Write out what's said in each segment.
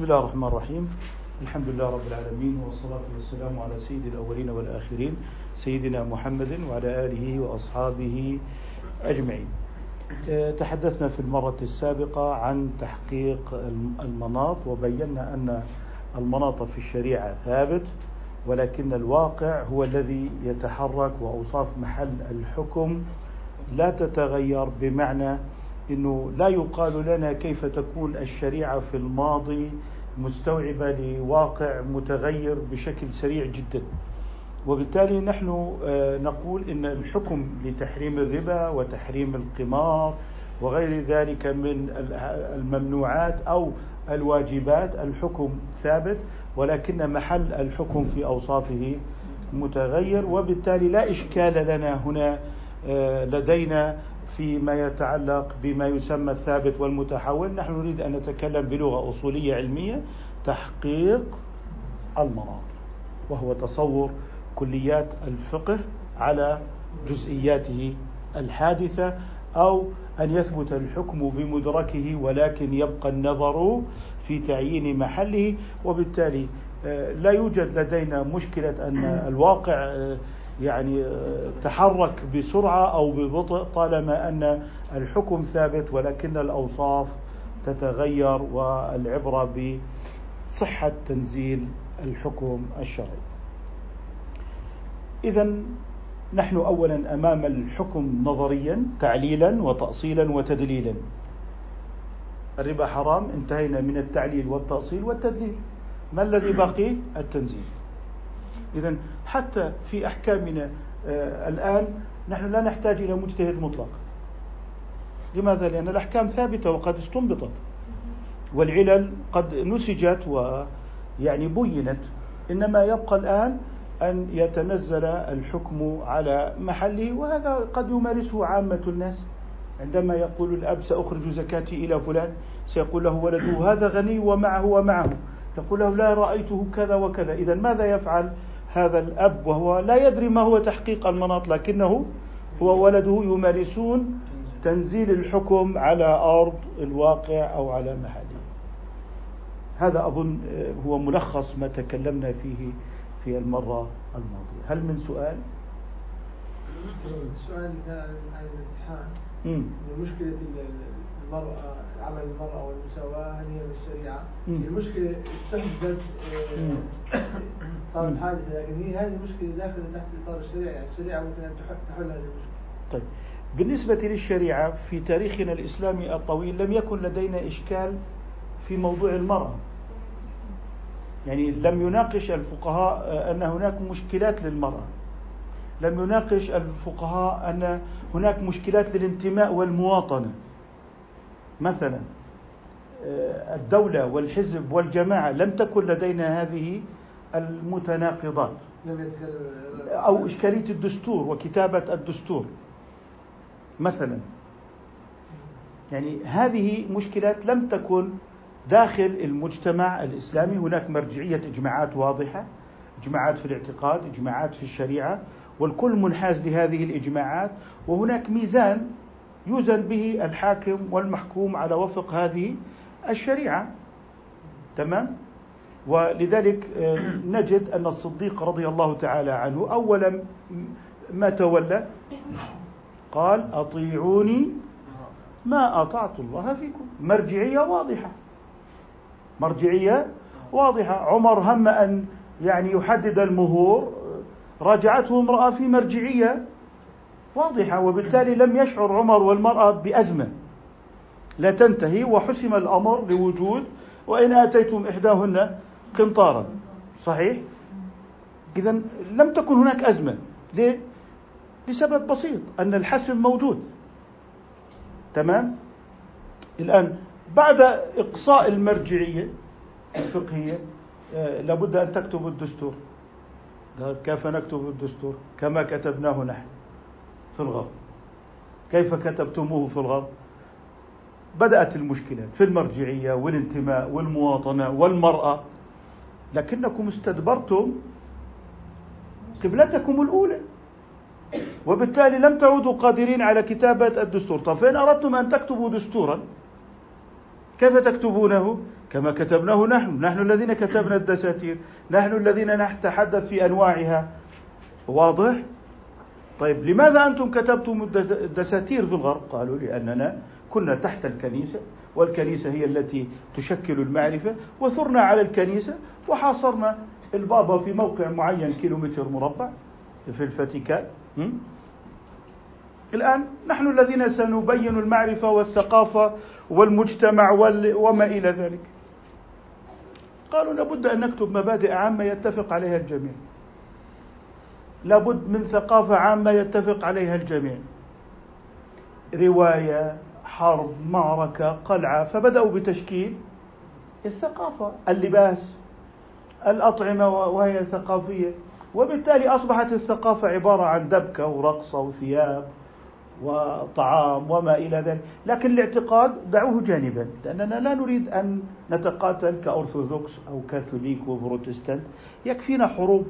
بسم الله الرحمن الرحيم. الحمد لله رب العالمين والصلاة والسلام على سيد الأولين والآخرين سيدنا محمد وعلى آله وأصحابه أجمعين. آه، تحدثنا في المرة السابقة عن تحقيق المناط وبينا أن المناط في الشريعة ثابت ولكن الواقع هو الذي يتحرك وأوصاف محل الحكم لا تتغير بمعنى إنه لا يقال لنا كيف تكون الشريعة في الماضي مستوعبة لواقع متغير بشكل سريع جدا. وبالتالي نحن آه، نقول إن الحكم لتحريم الربا وتحريم القمار وغير ذلك من الممنوعات أو الواجبات الحكم ثابت ولكن محل الحكم في أوصافه متغير وبالتالي لا إشكال لنا هنا آه، لدينا فيما يتعلق بما يسمى الثابت والمتحول. نحن نريد أن نتكلم بلغة أصولية علمية تحقيق المناط وهو تصور كليات الفقه على جزئياته الحادثة أو أن يثبت الحكم بمدركه ولكن يبقى النظر في تعيين محله. وبالتالي آه، لا يوجد لدينا مشكلة أن الواقع آه، يعني آه، تحرك بسرعة أو ببطء طالما أن الحكم ثابت ولكن الأوصاف تتغير والعبرة بصحة تنزيل الحكم الشرعي. اذا نحن اولا أمام الحكم نظريا تعليلا وتاصيلا وتدليلا. الربا حرام انتهينا من التعليل والتأصيل والتدليل. ما الذي بقي؟ التنزيل. إذا حتى في أحكامنا آه، الآن نحن لا نحتاج إلى مجتهد مطلق. لماذا؟ لأن الأحكام ثابتة وقد استنبطت. والعلل قد نسجت ويعني بينت. إنما يبقى الآن أن يتنزل الحكم على محله وهذا قد يمارسه عامة الناس. عندما يقول الأب سأخرج زكاتي إلى فلان سيقول له ولده هذا غني ومعه ومعه. يقول له لا رأيته كذا وكذا. إذا ماذا يفعل؟ هذا الأب وهو لا يدري ما هو تحقيق المناط لكنه هو ولده يمارسون تنزيل الحكم على أرض الواقع أو على محله. هذا أظن هو ملخص ما تكلمنا فيه في المرة الماضية. هل من سؤال؟ السؤال عن الامتحان. مشكلة المرأة عمل المرأة والمساواة هل هي بالشريعة؟ المشكلة تحدث آه، صارت حادثة لكن هي هذه المشكلة داخلة تحت إطار الشريعة يعني الشريعة ممكن أن تحل هذه المشكلة. طيب. بالنسبة للشريعة في تاريخنا الإسلامي الطويل لم يكن لدينا إشكال في موضوع المرأة. يعني لم يناقش الفقهاء آه، أن هناك مشكلات للمرأة. لم يناقش الفقهاء أن هناك مشكلات للانتماء والمواطنة. مثلا آه، الدولة والحزب والجماعة لم تكن لدينا هذه المتناقضات. أو إشكالية الدستور وكتابة الدستور. مثلا يعني هذه مشكلات لم تكن داخل المجتمع الإسلامي. هناك مرجعية إجماعات واضحة إجماعات في الاعتقاد إجماعات في الشريعة والكل منحاز لهذه الإجماعات. وهناك ميزان يوزن به الحاكم والمحكوم على وفق هذه الشريعة. تمام؟ ولذلك آه، نجد أن الصديق رضي الله تعالى عنه أولا ما تولى؟ قال أطيعوني ما أطعت الله فيكم. مرجعية واضحة. مرجعية واضحة. عمر هم أن يعني يحدد المهور راجعته امرأة في مرجعية. واضحة وبالتالي لم يشعر عمر والمرأة بأزمة. لا تنتهي وحسم الأمر لوجود وإن آتيتم إحداهن قنطارا. صحيح؟ إذا لم تكن هناك أزمة. ليه؟ لسبب بسيط أن الحسم موجود. تمام؟ الآن بعد إقصاء المرجعية الفقهية آه، لابد أن تكتب الدستور. كيف نكتب الدستور؟ كما كتبناه نحن. في الغرب. كيف كتبتموه في الغرب؟ بدأت المشكلات في المرجعية والانتماء والمواطنة والمرأة. لكنكم استدبرتم قبلتكم الأولى وبالتالي لم تعودوا قادرين على كتابة الدستور. طب فإن أردتم أن تكتبوا دستورا كيف تكتبونه؟ كما كتبناه نحن. نحن الذين كتبنا الدساتير نحن الذين نتحدث في أنواعها. واضح؟ طيب لماذا أنتم كتبتم الدساتير في الغرب؟ قالوا لأننا كنا تحت الكنيسة والكنيسة هي التي تشكل المعرفة وثرنا على الكنيسة وحاصرنا البابا في موقع معين كيلومتر مربع في الفاتيكان. الآن نحن الذين سنبين المعرفة والثقافة والمجتمع وما إلى ذلك. قالوا لابد أن نكتب مبادئ عامة يتفق عليها الجميع. لابد من ثقافة عامة يتفق عليها الجميع. رواية حرب معركة قلعة فبدأوا بتشكيل الثقافة اللباس الأطعمة وهي ثقافية. وبالتالي أصبحت الثقافة عبارة عن دبكة ورقصة وثياب وطعام وما إلى ذلك. لكن الاعتقاد دعوه جانبا لأننا لا نريد أن نتقاتل كأرثوذكس أو كاثوليك وبروتستانت. يكفينا حروب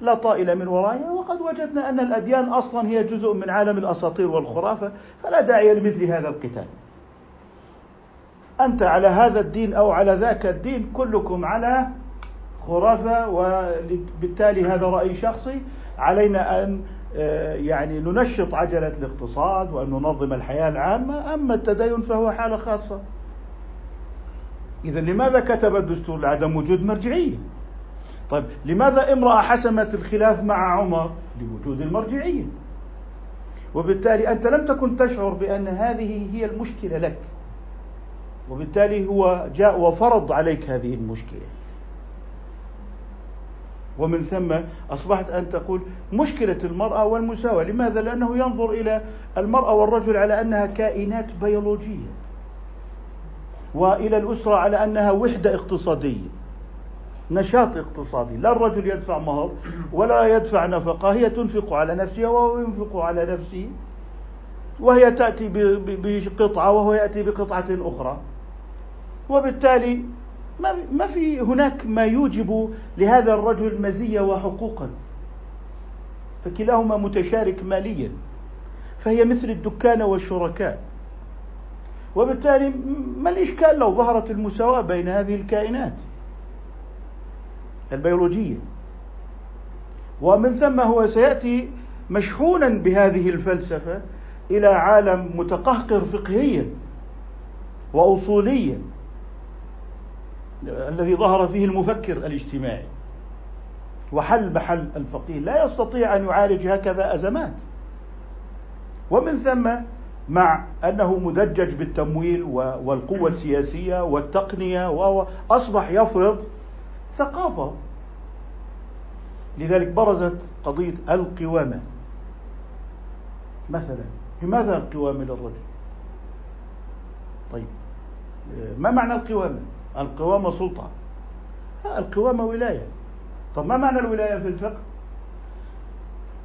لا طائل من ورائها وقد وجدنا أن الأديان أصلا هي جزء من عالم الأساطير والخرافة فلا داعي لمثل هذا القتال. أنت على هذا الدين أو على ذاك الدين كلكم على خرافة وبالتالي هذا رأي شخصي. علينا أن آه، يعني ننشط عجلة الاقتصاد وأن ننظم الحياة العامة. أما التدين فهو حالة خاصة. إذا لماذا كتب الدستور لعدم وجود مرجعية؟ طيب لماذا امرأة حسمت الخلاف مع عمر؟ لوجود المرجعية. وبالتالي أنت لم تكن تشعر بأن هذه هي المشكلة لك. وبالتالي هو جاء وفرض عليك هذه المشكلة. ومن ثم أصبحت أن تقول مشكلة المرأة والمساواة. لماذا؟ لأنه ينظر إلى المرأة والرجل على أنها كائنات بيولوجية. وإلى الأسرة على أنها وحدة اقتصادية. نشاط اقتصادي. لا الرجل يدفع مهر ولا يدفع نفقة. هي تنفق على نفسها وهو ينفق على نفسه. وهي تأتي بقطعة وهو يأتي بقطعة أخرى. وبالتالي ما في هناك ما يوجب لهذا الرجل مزية وحقوقا. فكلاهما متشارك ماليا. فهي مثل الدكان والشركاء. وبالتالي ما الإشكال لو ظهرت المساواة بين هذه الكائنات؟ البيولوجية. ومن ثم هو سيأتي مشحونا بهذه الفلسفة إلى عالم متقهقر فقهيا وأصوليا الذي ظهر فيه المفكر الاجتماعي. وحل محل الفقيه. لا يستطيع أن يعالج هكذا أزمات. ومن ثم مع أنه مدجج بالتمويل والقوة السياسية والتقنية وأصبح يفرض ثقافة لذلك برزت قضية القوامة. مثلا لماذا القوامة للرجل؟ طيب ما معنى القوامة؟ القوامة سلطة. القوامة ولاية. طب ما معنى الولاية في الفقه؟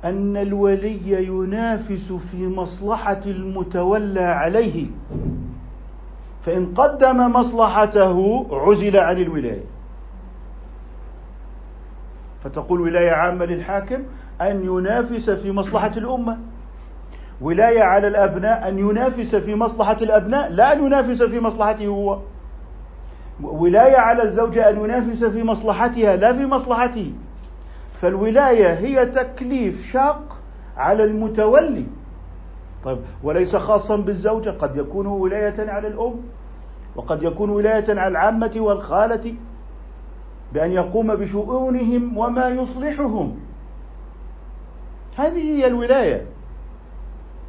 أن الولي ينافس في مصلحة المتولى عليه. فإن قدم مصلحته عزل عن الولاية. فتقول ولاية عامة للحاكم أن ينافس في مصلحة الأمة. ولاية على الأبناء أن ينافس في مصلحة الأبناء لا أن ينافس في مصلحته هو. ولاية على الزوجة أن ينافس في مصلحتها لا في مصلحته. فالولاية هي تكليف شاق على المتولي. طيب وليس خاصا بالزوجة قد يكون ولاية على الأم وقد يكون ولاية على العامة والخالة. بأن يقوم بشؤونهم وما يصلحهم. هذه هي الولاية.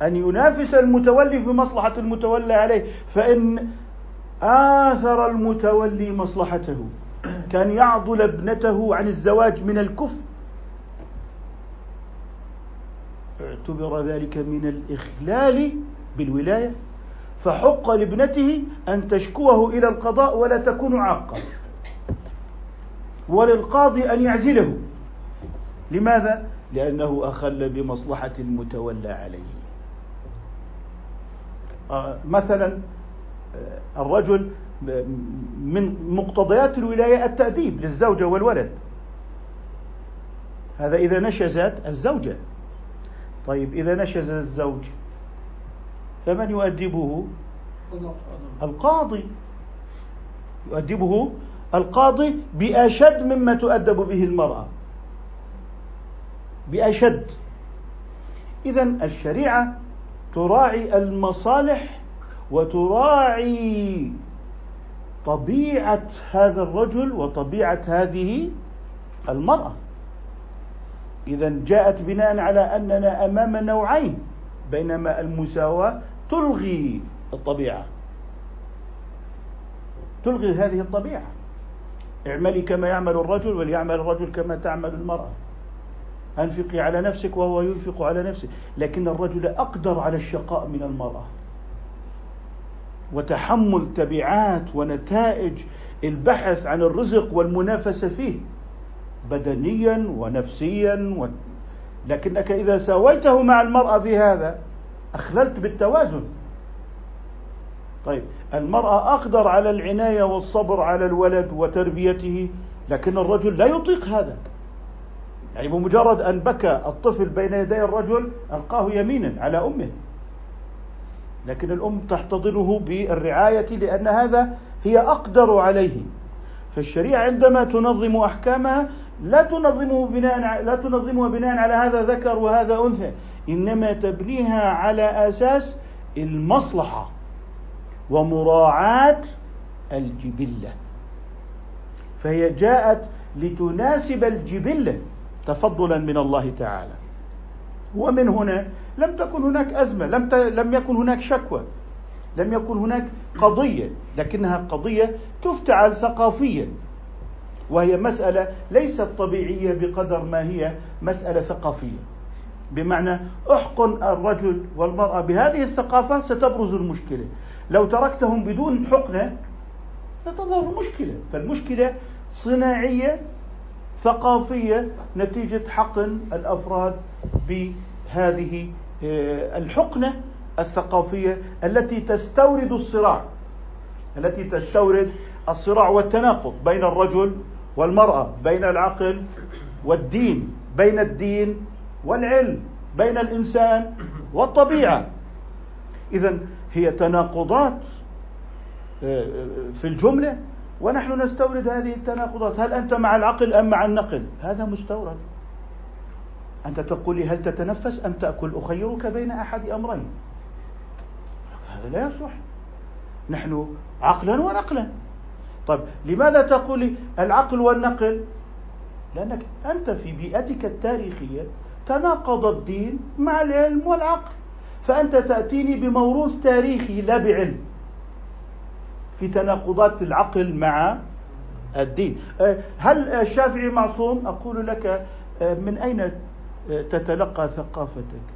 أن ينافس المتولي في مصلحة المتولى عليه فإن آثر المتولي مصلحته كان يعضل ابنته عن الزواج من الكفر. اعتبر ذلك من الإخلال بالولاية. فحق لابنته أن تشكوه إلى القضاء ولا تكون عاقة. وللقاضي أن يعزله. لماذا؟ لأنه أخل بمصلحة المتولى عليه. آه، مثلا آه، الرجل من مقتضيات الولاية التأديب للزوجة والولد. هذا إذا نشزت الزوجة. طيب إذا نشز الزوج فمن يؤدبه؟ القاضي. يؤدبه القاضي بأشد مما تؤدب به المرأة. بأشد. إذا الشريعة تراعي المصالح وتراعي طبيعة هذا الرجل وطبيعة هذه المرأة. إذا جاءت بناء على أننا أمام نوعين بينما المساواة تلغي الطبيعة. تلغي هذه الطبيعة. اعملي كما يعمل الرجل وليعمل الرجل كما تعمل المرأة. أنفقي على نفسك وهو ينفق على نفسه. لكن الرجل أقدر على الشقاء من المرأة. وتحمل تبعات ونتائج البحث عن الرزق والمنافسة فيه. بدنيا ونفسيا و... لكنك إذا ساويته مع المرأة في هذا أخللت بالتوازن. طيب المرأة أقدر على العناية والصبر على الولد وتربيته لكن الرجل لا يطيق هذا. يعني بمجرد أن بكى الطفل بين يدي الرجل ألقاه يمينا على أمه. لكن الأم تحتضنه بالرعاية لأن هذا هي أقدر عليه. فالشريعة عندما تنظم أحكامها لا تنظمه بناء لا تنظمها بناء على هذا ذكر وهذا أنثى إنما تبنيها على أساس المصلحة. ومراعاة الجبلة. فهي جاءت لتناسب الجبلة تفضلا من الله تعالى. ومن هنا لم تكن هناك أزمة لم, ت... لم يكن هناك شكوى لم يكن هناك قضية لكنها قضية تفتعل ثقافيا. وهي مسألة ليست طبيعية بقدر ما هي مسألة ثقافية. بمعنى أحقن الرجل والمرأة بهذه الثقافة ستبرز المشكلة. لو تركتهم بدون حقنة ستظهر مشكلة. فالمشكلة صناعية ثقافية نتيجة حقن الأفراد بهذه آه، الحقنة الثقافية التي تستورد الصراع التي تستورد الصراع والتناقض بين الرجل والمرأة بين العقل والدين بين الدين والعلم بين الإنسان والطبيعة. إذا هي تناقضات آه، في الجملة ونحن نستورد هذه التناقضات. هل أنت مع العقل أم مع النقل؟ هذا مستورد. أنت تقول لي هل تتنفس أم تأكل؟ أخيرك بين أحد أمرين. هذا لا يصح نحن عقلا ونقلا. طيب لماذا تقول لي العقل والنقل؟ لأنك أنت في بيئتك التاريخية تناقض الدين مع العلم والعقل. فأنت تأتيني بموروث تاريخي لا بعلم. في تناقضات العقل مع الدين. أه، هل الشافعي معصوم؟ أقول لك أه، من أين أه، تتلقى ثقافتك؟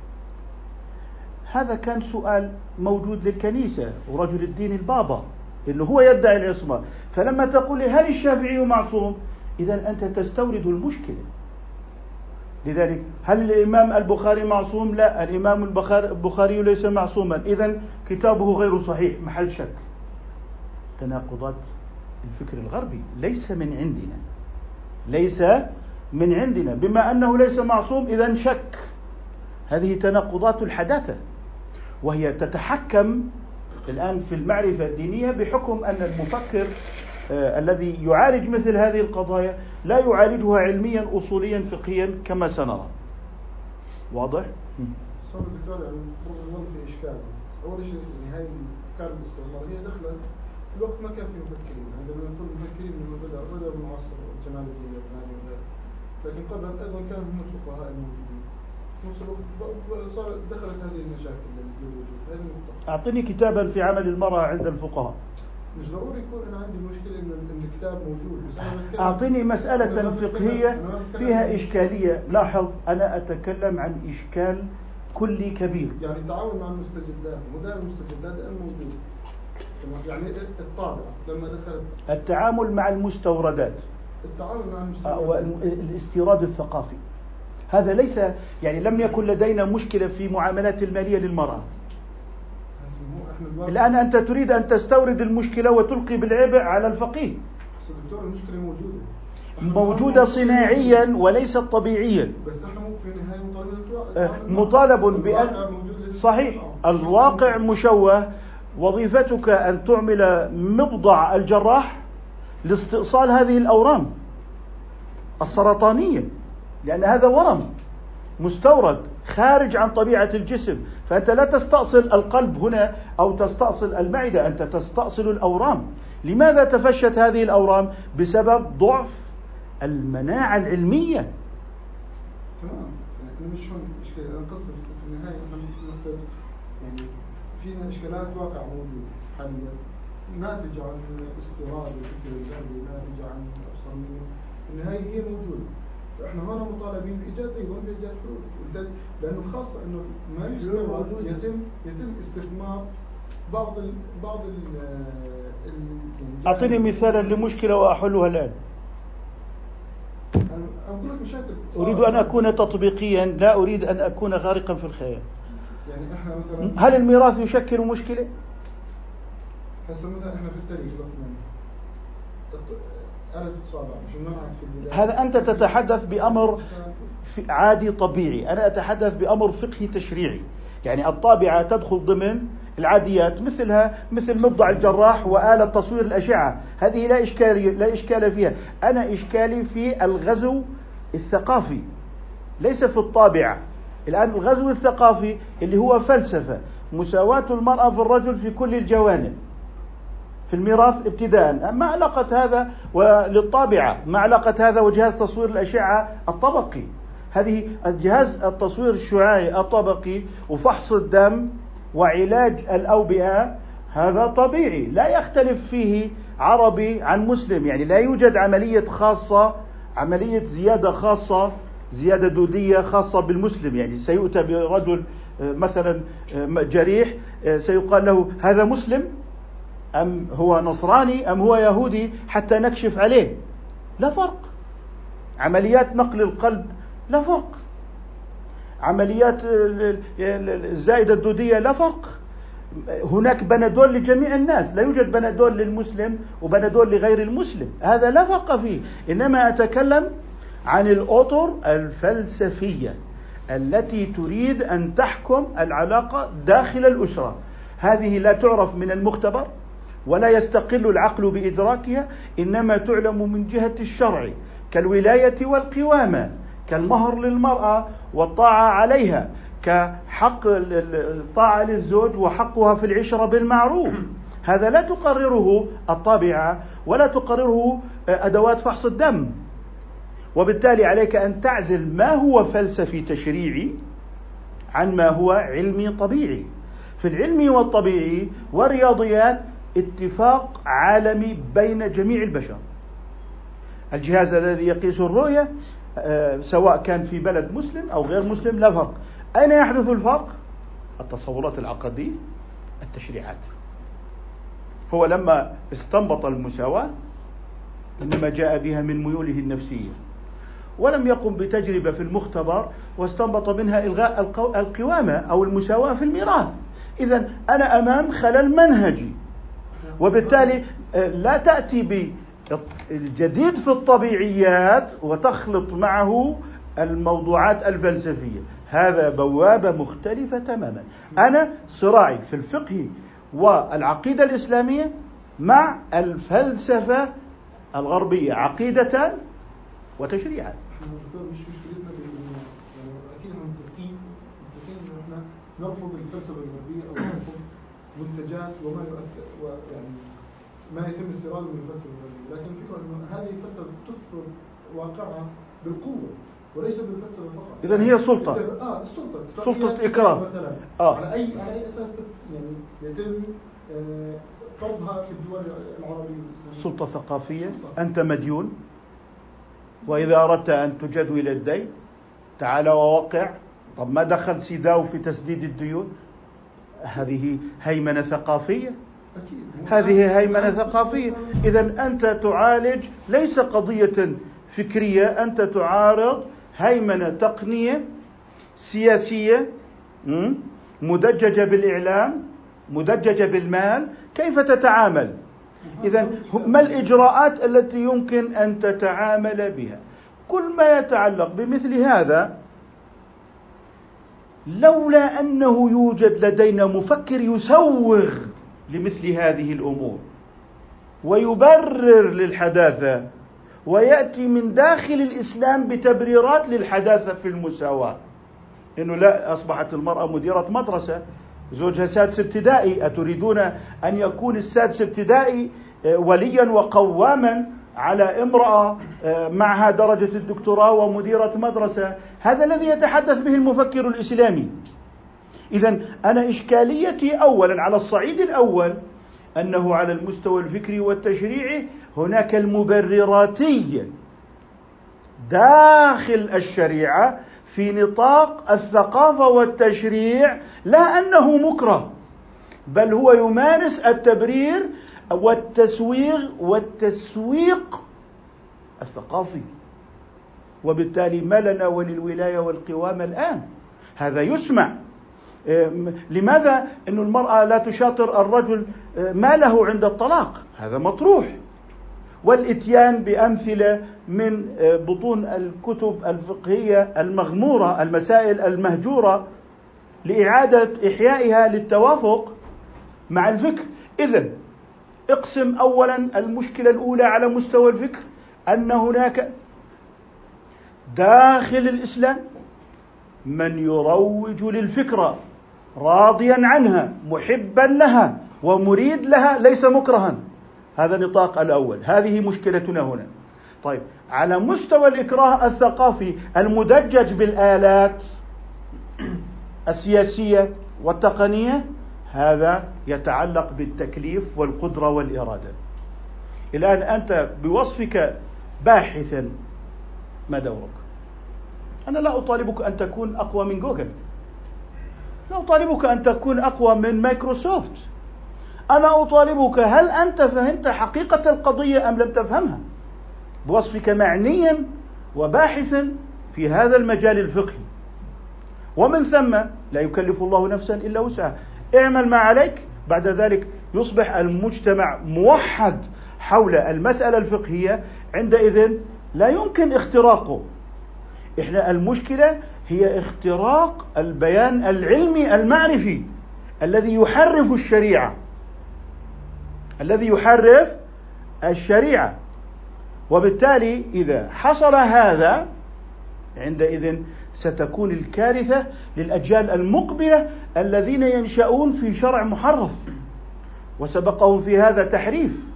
هذا كان سؤال موجود للكنيسة ورجل الدين البابا اللي هو يدعي العصمة. فلما تقول لي هل الشافعي معصوم؟ إذا أنت تستورد المشكلة. لذلك هل الإمام البخاري معصوم؟ لا الإمام البخاري ليس معصوما. إذا كتابه غير صحيح محل شك. تناقضات الفكر الغربي ليس من عندنا. ليس من عندنا. بما أنه ليس معصوم اذا شك. هذه تناقضات الحداثة وهي تتحكم الآن في المعرفة الدينية بحكم أن المفكر الذي يعالج مثل هذه القضايا لا يعالجها علميا اصوليا فقهيا كما سنرى. واضح؟ صار الدكتور يعني في إشكال. أول شيء هاي افكار الاستعمار هي دخلت في الوقت ما كان في مفكرين. عندما نقول مفكرين من بدا بدا من عصر جمال الدين لكن قبل أيضا كان هم الفقهاء الموجودين. صار دخلت هذه المشاكل هذه أعطني كتابا في عمل المرأة عند الفقهاء. مش ضروري يكون أنا عندي مشكلة إن الكتاب موجود بس أنا أعطيني مسألة فقهية فيها إشكالية. لاحظ أنا أتكلم عن إشكال كلي كبير. يعني التعامل مع المستجدات مدار المستجدات الموجود يعني الطابع لما دخل التعامل مع المستوردات. التعامل مع المستوردات. الاستيراد الثقافي. هذا ليس يعني لم يكن لدينا مشكلة في معاملات المالية للمرأة. الآن أنت تريد أن تستورد المشكلة وتلقي بالعبء على الفقيه. دكتور المشكلة موجودة موجودة صناعيا وليست طبيعيا. بس إحنا في النهاية مطالب بأن صحيح الواقع مشوه. وظيفتك أن تعمل مبضع الجراح لاستئصال هذه الأورام السرطانية لأن هذا ورم مستورد. خارج عن طبيعة الجسم. فأنت لا تستأصل القلب هنا أو تستأصل المعدة أنت تستأصل الأورام. لماذا تفشت هذه الأورام؟ بسبب ضعف المناعة العلمية. تمام. يعني مش هون القصة في النهاية إحنا يعني فينا إشكالات واقع موجود حاليا. ناتجة عن استيراد الفكر الغربي ناتجة عن في النهاية هي موجودة. فاحنا هنا مطالبين بإيجاد أيضا بايجاد حلول لأنه خاصة إنه ما يستمر يتم يتم استثمار بعض ال بعض ال يعني أعطيني مثالا لمشكلة وأحلها الآن. أقول لك مشاكل. أريد أن أكون تطبيقيا لا أريد أن أكون غارقا في الخيال. يعني إحنا مثلا هل الميراث يشكل مشكلة؟ هسه مثلا إحنا في التاريخ العثماني هذا أنت تتحدث بأمر عادي طبيعي. أنا أتحدث بأمر فقهي تشريعي. يعني الطابعة تدخل ضمن العاديات مثلها مثل مبضع الجراح وآلة تصوير الأشعة. هذه لا إشكال لا إشكال فيها. أنا إشكالي في الغزو الثقافي ليس في الطابعة. الآن الغزو الثقافي اللي هو فلسفة. مساواة المرأة في الرجل في كل الجوانب. في الميراث ابتداء ما علاقة هذا للطابعة. ما علاقة هذا وجهاز تصوير الأشعة الطبقي. هذه الجهاز التصوير الشعاعي الطبقي وفحص الدم وعلاج الأوبئة. هذا طبيعي. لا يختلف فيه عربي عن مسلم. يعني لا يوجد عملية خاصة عملية زيادة خاصة زيادة دودية خاصة بالمسلم. يعني سيؤتى برجل آه، مثلا آه، جريح آه، سيقال له هذا مسلم. أم هو نصراني أم هو يهودي حتى نكشف عليه. لا فرق. عمليات نقل القلب لا فرق. عمليات الزائدة الدودية لا فرق. هناك بنادول لجميع الناس. لا يوجد بنادول للمسلم وبنادول لغير المسلم. هذا لا فرق فيه. إنما أتكلم عن الأطر الفلسفية التي تريد أن تحكم العلاقة داخل الأسرة. هذه لا تعرف من المختبر. ولا يستقل العقل بإدراكها إنما تعلم من جهة الشرع كالولاية والقوامة كالمهر للمرأة والطاعة عليها كحق الطاعة للزوج وحقها في العشرة بالمعروف. هذا لا تقرره الطابعة ولا تقرره أدوات فحص الدم. وبالتالي عليك أن تعزل ما هو فلسفي تشريعي عن ما هو علمي طبيعي. في العلمي والطبيعي والرياضيات اتفاق عالمي بين جميع البشر. الجهاز الذي يقيس الرؤية آه، سواء كان في بلد مسلم أو غير مسلم لا فرق. أين يحدث الفرق؟ التصورات العقدية التشريعات. هو لما استنبط المساواة إنما جاء بها من ميوله النفسية. ولم يقم بتجربة في المختبر واستنبط منها إلغاء القوامة أو المساواة في الميراث. إذا أنا أمام خلل منهجي. وبالتالي آه، لا تأتي بالجديد في الطبيعيات وتخلط معه الموضوعات الفلسفية. هذا بوابة مختلفة تماما. أنا صراعي في الفقه والعقيدة الإسلامية مع الفلسفة الغربية عقيدة وتشريعا. مش مشكلتنا أكيد إحنا متفقين متفقين إحنا نرفض الفلسفة الغربية أو منتجات وما يؤثر ويعني ما يتم استيراده من الفلسفه الغربيه، لكن الفكرة إنه هذه الفلسفه تفرض واقعها بالقوة وليس بالفلسفه فقط. اذا هي سلطة. آه السلطة. سلطة اكراه. مثلا آه. على أي على أي أساس يعني يتم آه فرضها في الدول العربية سلطة ثقافية، سلطة. أنت مديون وإذا أردت أن تجدول الدين تعال ووقع طب ما دخل سيداو في تسديد الديون هذه هيمنة ثقافية. هذه هيمنة ثقافية. إذا أنت تعالج ليس قضية فكرية أنت تعارض هيمنة تقنية سياسية مدججة بالإعلام مدججة بالمال. كيف تتعامل؟ إذا ما الإجراءات التي يمكن أن تتعامل بها؟ كل ما يتعلق بمثل هذا لولا أنه يوجد لدينا مفكر يسوغ لمثل هذه الأمور ويبرر للحداثة ويأتي من داخل الإسلام بتبريرات للحداثة في المساواة. إنه لا أصبحت المرأة مديرة مدرسة زوجها سادس ابتدائي أتريدون أن يكون السادس ابتدائي آه، وليا وقواما؟ على امرأة آه، معها درجة الدكتوراه ومديرة مدرسة. هذا الذي يتحدث به المفكر الإسلامي. اذا أنا إشكاليتي اولا على الصعيد الأول أنه على المستوى الفكري والتشريعي هناك المبرراتي داخل الشريعة في نطاق الثقافة والتشريع لا أنه مكره بل هو يمارس التبرير والتسويغ والتسويق الثقافي. وبالتالي ما لنا وللولاية والقوامه الآن؟ هذا يسمع. لماذا؟ أن المرأة لا تشاطر الرجل ما له عند الطلاق. هذا مطروح. والإتيان بأمثلة من آه، بطون الكتب الفقهية المغمورة المسائل المهجورة لإعادة إحيائها للتوافق مع الفكر. اذا اقسم اولا المشكلة الأولى على مستوى الفكر أن هناك داخل الإسلام من يروج للفكرة راضيا عنها محبا لها ومريد لها ليس مكرها. هذا النطاق الأول. هذه مشكلتنا هنا. طيب على مستوى الإكراه الثقافي المدجج بالآلات السياسية والتقنية هذا يتعلق بالتكليف والقدرة والإرادة. الآن أنت بوصفك باحثا ما دورك أنا لا أطالبك أن تكون أقوى من جوجل. لا أطالبك أن تكون أقوى من مايكروسوفت. أنا أطالبك هل أنت فهمت حقيقة القضية أم لم تفهمها؟ بوصفك معنيا وباحثا في هذا المجال الفقهي. ومن ثم لا يكلف الله نفسا إلا وسعها. اعمل ما عليك. بعد ذلك يصبح المجتمع موحد حول المسألة الفقهية. عندئذ لا يمكن اختراقه. إحنا المشكلة هي اختراق البيان العلمي المعرفي الذي يحرف الشريعة. الذي يحرف الشريعة. وبالتالي إذا حصل هذا عندئذ ستكون الكارثة للأجيال المقبلة الذين ينشؤون في شرع محرف. وسبقهم في هذا تحريف.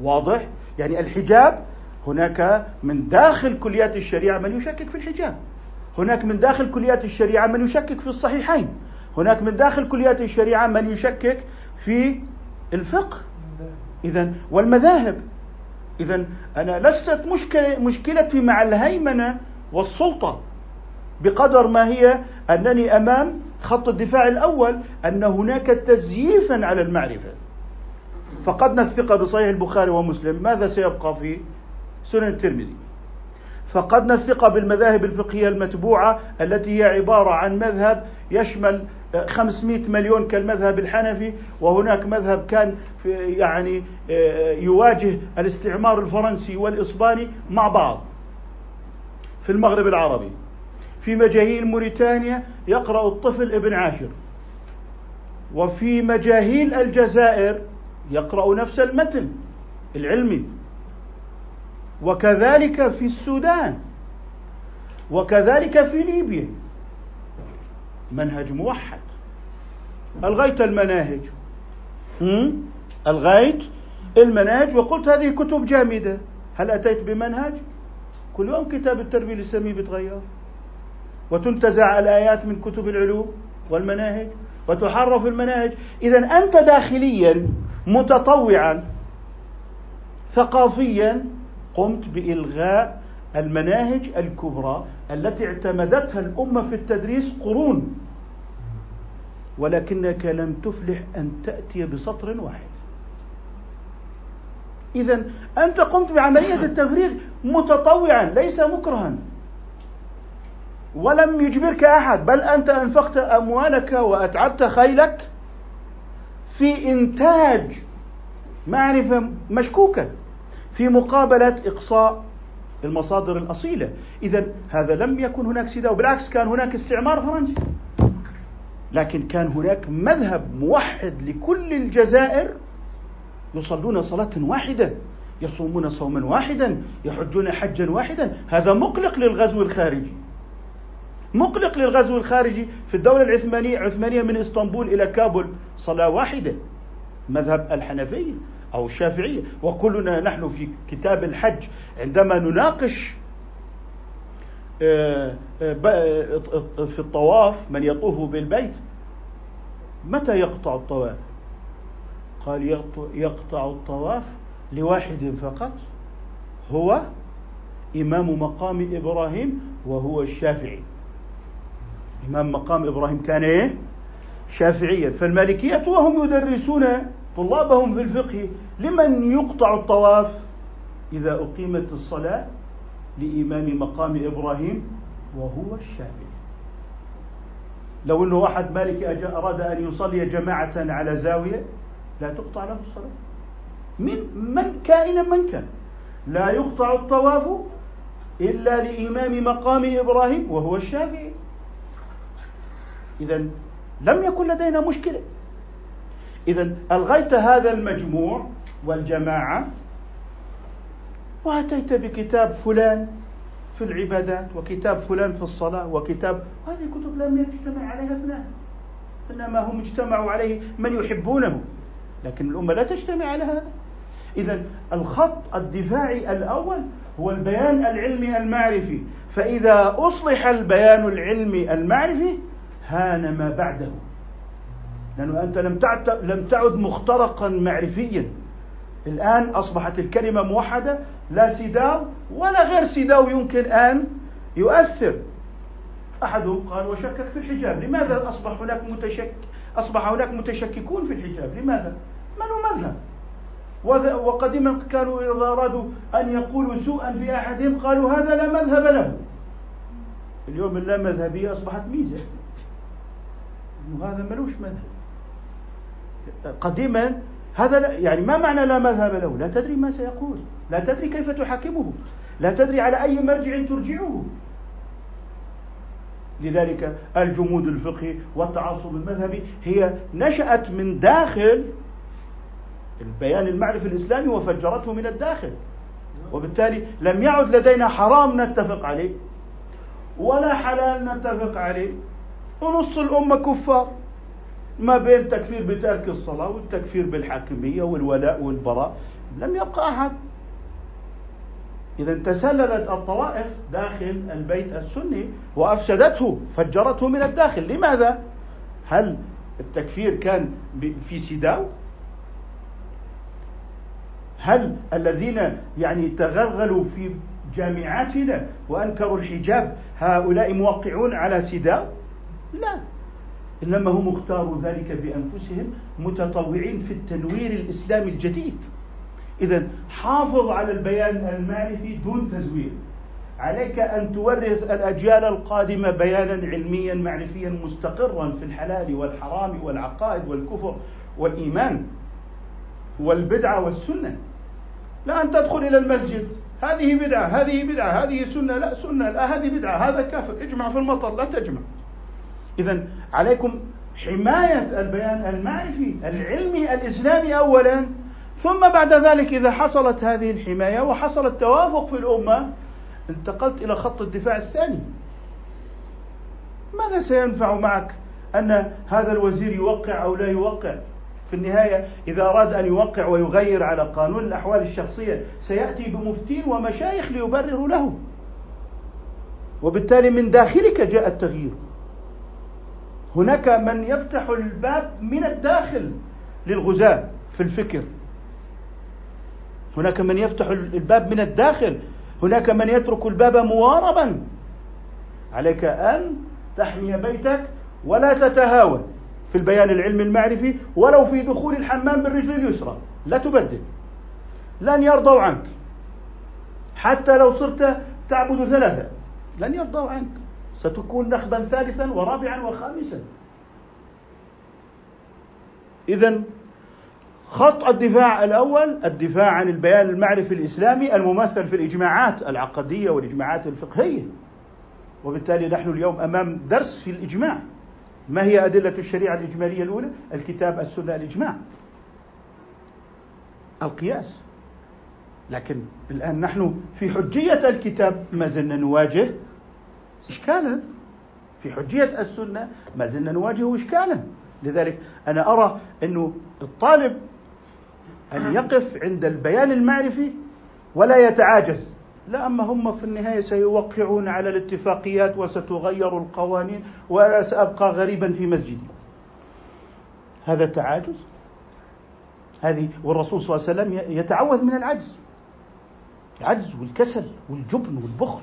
واضح؟ يعني الحجاب هناك من داخل كليات الشريعة من يشكك في الحجاب. هناك من داخل كليات الشريعة من يشكك في الصحيحين. هناك من داخل كليات الشريعة من يشكك في الفقه. إذا والمذاهب. إذا أنا لست مشكلة مشكلتي مع الهيمنة والسلطة. بقدر ما هي أنني أمام خط الدفاع الأول أن هناك تزييفا على المعرفة. فقدنا الثقة بصحيح البخاري ومسلم. ماذا سيبقى في سنن الترمذي؟ فقدنا الثقة بالمذاهب الفقهية المتبوعة التي هي عبارة عن مذهب يشمل 500 مليون كالمذهب الحنفي وهناك مذهب كان يعني آه، يواجه الاستعمار الفرنسي والإسباني مع بعض في المغرب العربي. في مجاهيل موريتانيا يقرأ الطفل ابن عاشر. وفي مجاهيل الجزائر يقرأ نفس المتن العلمي. وكذلك في السودان. وكذلك في ليبيا. منهج موحد. ألغيت المناهج. ألغيت المناهج. وقلت هذه كتب جامدة. هل أتيت بمنهج؟ كل يوم كتاب التربية الإسلامية بيتغير. وتنتزع الآيات من كتب العلوم والمناهج وتحرف المناهج. إذا أنت داخليا متطوعا ثقافيا قمت بإلغاء المناهج الكبرى التي اعتمدتها الأمة في التدريس قرون. ولكنك لم تفلح أن تأتي بسطر واحد. إذا أنت قمت بعملية التفريغ متطوعا ليس مكرها. ولم يجبرك أحد بل أنت أنفقت أموالك وأتعبت خيلك في إنتاج معرفة مشكوكة في مقابلة إقصاء المصادر الأصيلة. إذا هذا لم يكن هناك سداء وبالعكس كان هناك استعمار فرنسي. لكن كان هناك مذهب موحد لكل الجزائر يصلون صلاة واحدة يصومون صوما واحدا يحجون حجا واحدا. هذا مقلق للغزو الخارجي. مقلق للغزو الخارجي في الدولة العثمانية عثمانية من إسطنبول إلى كابول. صلاة واحدة. مذهب الحنفية أو الشافعية. وكلنا نحن في كتاب الحج عندما نناقش آه، آه، آه، في الطواف من يطوف بالبيت متى يقطع الطواف؟ قال يقطع الطواف لواحد فقط. هو إمام مقام إبراهيم وهو الشافعي. إمام مقام إبراهيم كان إيه؟ شافعيا. فالمالكية وهم يدرسون طلابهم في الفقه لمن يقطع الطواف إذا أقيمت الصلاة لإمام مقام إبراهيم وهو الشافعي. لو أنه واحد مالكي أراد أن يصلي جماعة على زاوية لا تقطع له الصلاة. من من كائنا من كان. لا يقطع الطواف إلا لإمام مقام إبراهيم وهو الشافعي. إذا لم يكن لدينا مشكلة. إذا ألغيت هذا المجموع والجماعة وأتيت بكتاب فلان في العبادات وكتاب فلان في الصلاة وكتاب هذه الكتب لم يجتمع عليها اثنان. إنما هم اجتمعوا عليه من يحبونه. لكن الأمة لا تجتمع على هذا. إذا الخط الدفاعي الأول هو البيان العلمي المعرفي. فإذا أصلح البيان العلمي المعرفي هان ما بعده. لأنه أنت لم تعد لم تعد مخترقا معرفيا. الآن أصبحت الكلمة موحدة لا سداو ولا غير سداو يمكن أن يؤثر. أحدهم قال وشكك في الحجاب لماذا أصبح هناك متشك أصبح هناك متشككون في الحجاب؟ لماذا؟ من هو مذهب؟ وقديما كانوا إذا أرادوا أن يقولوا سوءا في أحدهم قالوا هذا لا مذهب له. اليوم اللا مذهبية أصبحت ميزة. وهذا ملوش مذهب. قديما هذا لا يعني ما معنى لا مذهب له؟ لا تدري ما سيقول. لا تدري كيف تحاكمه. لا تدري على أي مرجع ترجعه. لذلك الجمود الفقهي والتعصب المذهبي هي نشأت من داخل البيان المعرفي الإسلامي وفجرته من الداخل. وبالتالي لم يعد لدينا حرام نتفق عليه ولا حلال نتفق عليه. ونص الأمة كفار ما بين تكفير بترك الصلاة والتكفير بالحاكمية والولاء والبراء لم يبقى أحد إذا تسللت الطوائف داخل البيت السني وأفسدته فجرته من الداخل لماذا؟ هل التكفير كان في سداو؟ هل الذين يعني تغلغلوا في جامعاتنا وأنكروا الحجاب هؤلاء موقعون على سداو؟ لا. إنما هم اختاروا ذلك بأنفسهم متطوعين في التنوير الإسلامي الجديد. إذا حافظ على البيان المعرفي دون تزوير. عليك أن تورث الأجيال القادمة بيانا علميا معرفيا مستقرا في الحلال والحرام والعقائد والكفر والإيمان والبدعة والسنة. لا أن تدخل إلى المسجد. هذه بدعة هذه بدعة هذه سنة. لا سنة. لا هذه بدعة هذا كافر. اجمع في المطر لا تجمع. إذا عليكم حماية البيان المعرفي العلمي الإسلامي أولا ثم بعد ذلك إذا حصلت هذه الحماية وحصل التوافق في الأمة انتقلت إلى خط الدفاع الثاني. ماذا سينفع معك أن هذا الوزير يوقع أو لا يوقع؟ في النهاية إذا أراد أن يوقع ويغير على قانون الأحوال الشخصية سيأتي بمفتين ومشايخ ليبرروا له. وبالتالي من داخلك جاء التغيير. هناك من يفتح الباب من الداخل للغزاة في الفكر. هناك من يفتح الباب من الداخل. هناك من يترك الباب مواربا. عليك أن تحمي بيتك ولا تتهاون في البيان العلمي المعرفي ولو في دخول الحمام بالرجل اليسرى. لا تبدل. لن يرضوا عنك. حتى لو صرت تعبد ثلاثة. لن يرضوا عنك. ستكون نخبا ثالثا ورابعا وخامسا. إذا خط الدفاع الأول الدفاع عن البيان المعرفي الإسلامي الممثل في الإجماعات العقدية والإجماعات الفقهية. وبالتالي نحن اليوم أمام درس في الإجماع. ما هي أدلة الشريعة الإجمالية الأولى؟ الكتاب السنة الإجماع. القياس. لكن الآن نحن في حجية الكتاب ما زلنا نواجه إشكالا. في حجية السنة ما زلنا نواجه إشكالا. لذلك أنا أرى أنه الطالب أن يقف عند البيان المعرفي ولا يتعاجز. لا أما هم في النهاية سيوقعون على الاتفاقيات وستغير القوانين وأنا سأبقى غريبا في مسجدي. هذا تعاجز؟ هذه والرسول صلى الله عليه وسلم يتعوذ من العجز. العجز والكسل والجبن والبخل.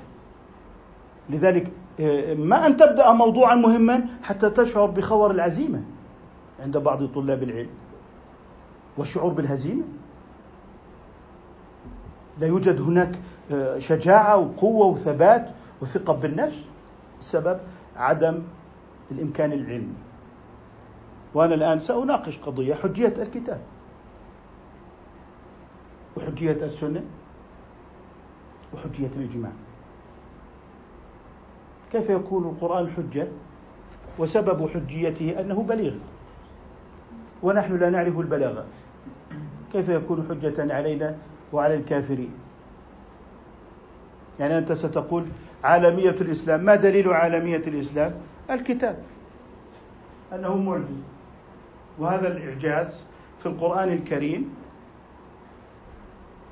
لذلك آه، ما أن تبدأ موضوعا مهما حتى تشعر بخور العزيمة عند بعض طلاب العلم والشعور بالهزيمة. لا يوجد هناك آه، شجاعة وقوة وثبات وثقة بالنفس السبب عدم الإمكان العلمي. وأنا الآن سأناقش قضية حجية الكتاب وحجية السنة وحجية الإجماع. كيف يكون القرآن حجة؟ وسبب حجيته أنه بليغ. ونحن لا نعرف البلاغة كيف يكون حجة علينا وعلى الكافرين؟ يعني أنت ستقول عالمية الإسلام. ما دليل عالمية الإسلام؟ الكتاب. أنه معجز. وهذا الإعجاز في القرآن الكريم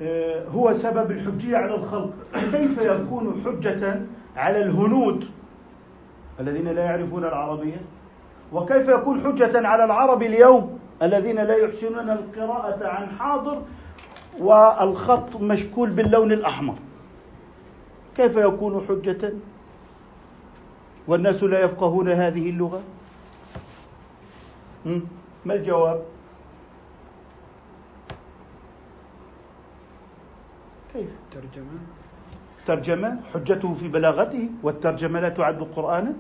آه، هو سبب الحجية على الخلق. كيف يكون حجة على الهنود الذين لا يعرفون العربية؟ وكيف يكون حجة على العرب اليوم الذين لا يحسنون القراءة عن حاضر والخط مشكول باللون الأحمر؟ كيف يكون حجة؟ والناس لا يفقهون هذه اللغة؟ ما الجواب؟ كيف ترجمة؟ ترجمة حجته في بلاغته والترجمة لا تعد قرآنا؟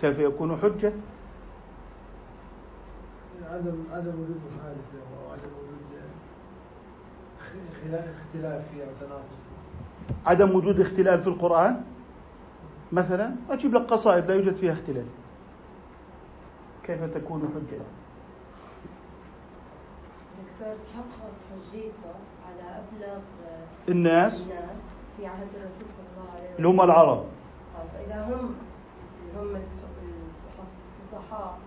كيف يكون حجة؟ عدم عدم وجود مخالف له أو عدم وجود اختلاف فيه أو تناقض عدم وجود اختلال في القرآن؟ مثلا أجيب لك قصائد لا يوجد فيها اختلال. كيف تكون حجة؟ دكتور تحقق حجيته على أبلغ الناس؟ الناس؟ في عهد الرسول صلى الله عليه وسلم. اللي هم العرب. فإذا هم اللي هم الفصحاء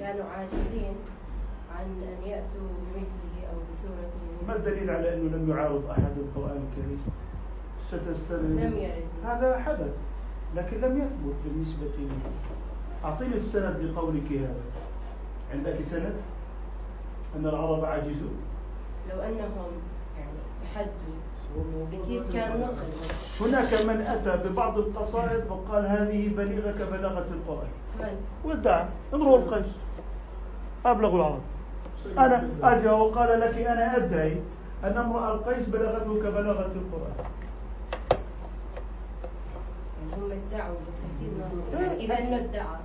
كانوا عاجزين عن أن يأتوا بمثله أو بسورته ما الدليل على أنه لم يعارض أحد القرآن الكريم؟ ستستند لم يرد. هذا حدث لكن لم يثبت بالنسبة لي. أعطيني السند لقولك هذا. عندك سند؟ أن العرب عاجزون. لو أنهم يعني تحدوا أكيد كان نقل هناك من أتى ببعض القصائد وقال هذه بليغة كبلاغة القرآن؟ وادعى امرؤ القيس. أبلغ العرب. أنا أجا وقال لك أنا أدعي أن امرأ القيس بلغته كبلاغة القرآن. هم ادعوا بس أكيد إذا إنه ادعى.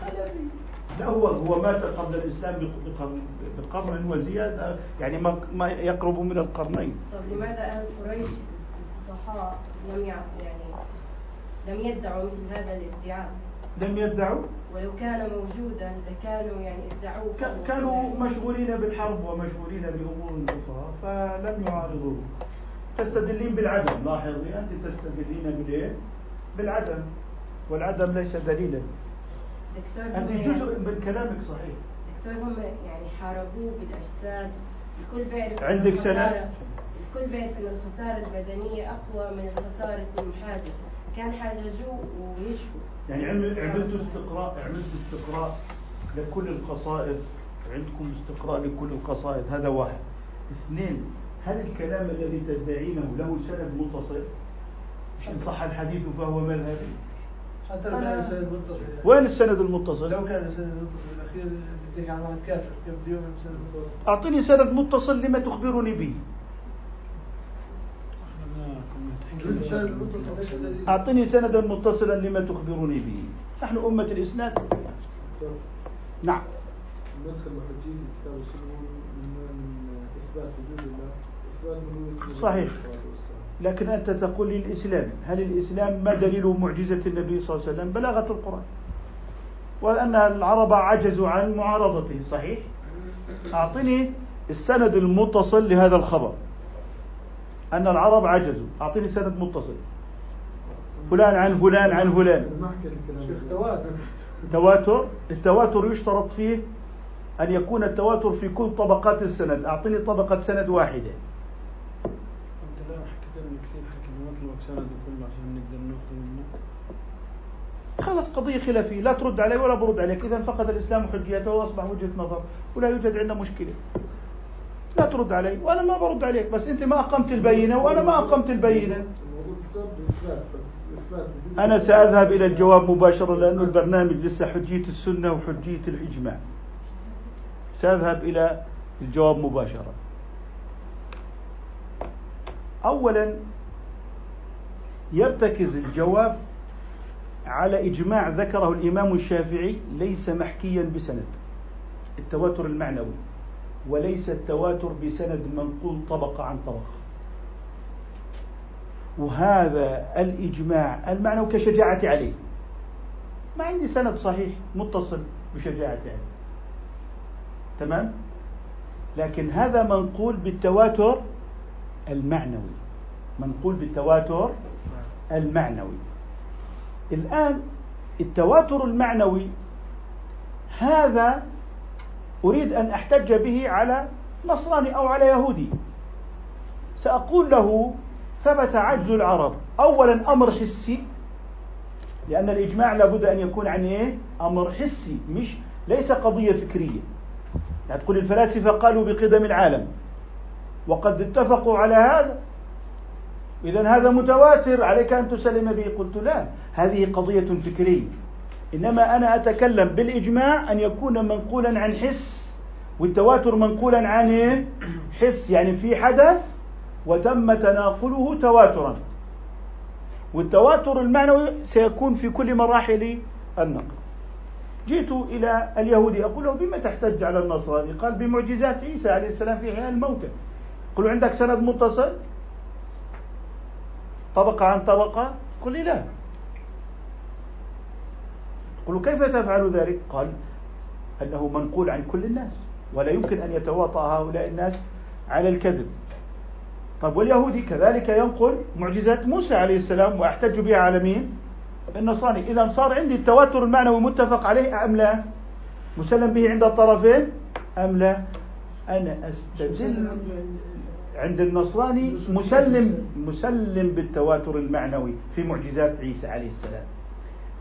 خلافية. لا هو هو مات قبل الإسلام بقرن وزيادة يعني ما ما يقرب من القرنين. طب لماذا أهل قريش الفصحاء لم يعني لم يدعوا مثل هذا الادعاء؟ لم يدعوا؟ ولو كان موجودا لكانوا يعني ادعوه كانوا مشغولين بالحرب ومشغولين بأمور أخرى فلم يعارضوه. تستدلين بالعدم لاحظي أنت تستدلين بالإيه؟ بالعدم والعدم ليس دليلا أنت جزء من كلامك صحيح. دكتور هم يعني حاربوه بالأجساد الكل بيعرف عندك سنة؟ الكل بيعرف أن الخسارة البدنية أقوى من خسارة المحادث كان حاججوه ويشفوا. يعني عملتوا استقراء عملتوا استقراء لكل القصائد. عندكم استقراء لكل القصائد. هذا واحد. اثنين هل الكلام الذي تدعينه له سند متصل؟ مش إن صح الحديث فهو مذهبي؟ حتى لو كان السند متصل وين السند المتصل؟ لو كان السند المتصل الأخير بتحكي عن واحد كافر كيف بده يؤمن بسند متصل؟ أعطيني سند متصل لما تخبرني به. اعطني سندا متصلا لما تخبرني به. نحن أمة الاسناد. نعم. كتاب من وجود الله صحيح لكن أنت تقول لي الإسلام هل الإسلام ما دليل معجزة النبي صلى الله عليه وسلم؟ بلاغة القرآن. وأن العرب عجزوا عن معارضته صحيح؟ أعطني السند المتصل لهذا الخبر. أن العرب عجزوا. أعطيني سند متصل فلان عن فلان عن فلان. تواتر. التواتر يشترط فيه أن يكون التواتر في كل طبقات السند. أعطيني طبقة سند واحدة. خلاص قضية خلافية. لا ترد علي ولا برد عليك. إذا فقد الإسلام حجيته وأصبح وجهة نظر ولا يوجد عندنا مشكلة. لا ترد علي وأنا ما برد عليك. بس أنت ما أقمت البينة وأنا ما أقمت البينة. أنا سأذهب إلى الجواب مباشرة لأن البرنامج لسه حجية السنة وحجية الإجماع. سأذهب إلى الجواب مباشرة. أولا يرتكز الجواب على إجماع ذكره الإمام الشافعي ليس محكيا بسند التواتر المعنوي وليس التواتر بسند منقول طبقة عن طبقة. وهذا الإجماع المعنوي كشجاعة عليه. ما عندي سند صحيح متصل بشجاعة عليه. تمام؟ لكن هذا منقول بالتواتر المعنوي. منقول بالتواتر المعنوي. الآن التواتر المعنوي هذا أريد أن أحتج به على نصراني أو على يهودي. سأقول له ثبت عجز العرب. أولا أمر حسي لأن الإجماع لابد أن يكون عن إيه؟ أمر حسي مش ليس قضية فكرية. يعني تقول الفلاسفة قالوا بقدم العالم. وقد اتفقوا على هذا. إذا هذا متواتر عليك أن تسلم به. قلت لا هذه قضية فكرية. إنما أنا أتكلم بالإجماع أن يكون منقولا عن حس والتواتر منقولا عن؟ حس يعني في حدث وتم تناقله تواترا. والتواتر المعنوي سيكون في كل مراحل النقل. جئت إلى اليهودي أقول له بما تحتج على النصراني قال بمعجزات عيسى عليه السلام في إحياء الموتى. قل عندك سند متصل طبقة عن طبقة قل لي لا قل كيف تفعل ذلك قال أنه منقول عن كل الناس ولا يمكن أن يتواطأ هؤلاء الناس على الكذب طيب واليهودي كذلك ينقل معجزات موسى عليه السلام واحتج بها على مين؟ النصراني، اذا صار عندي التواتر المعنوي متفق عليه ام لا؟ مسلم به عند الطرفين ام لا؟ أنا استدل عند النصراني مسلم مسلم بالتواتر المعنوي في معجزات عيسى عليه السلام.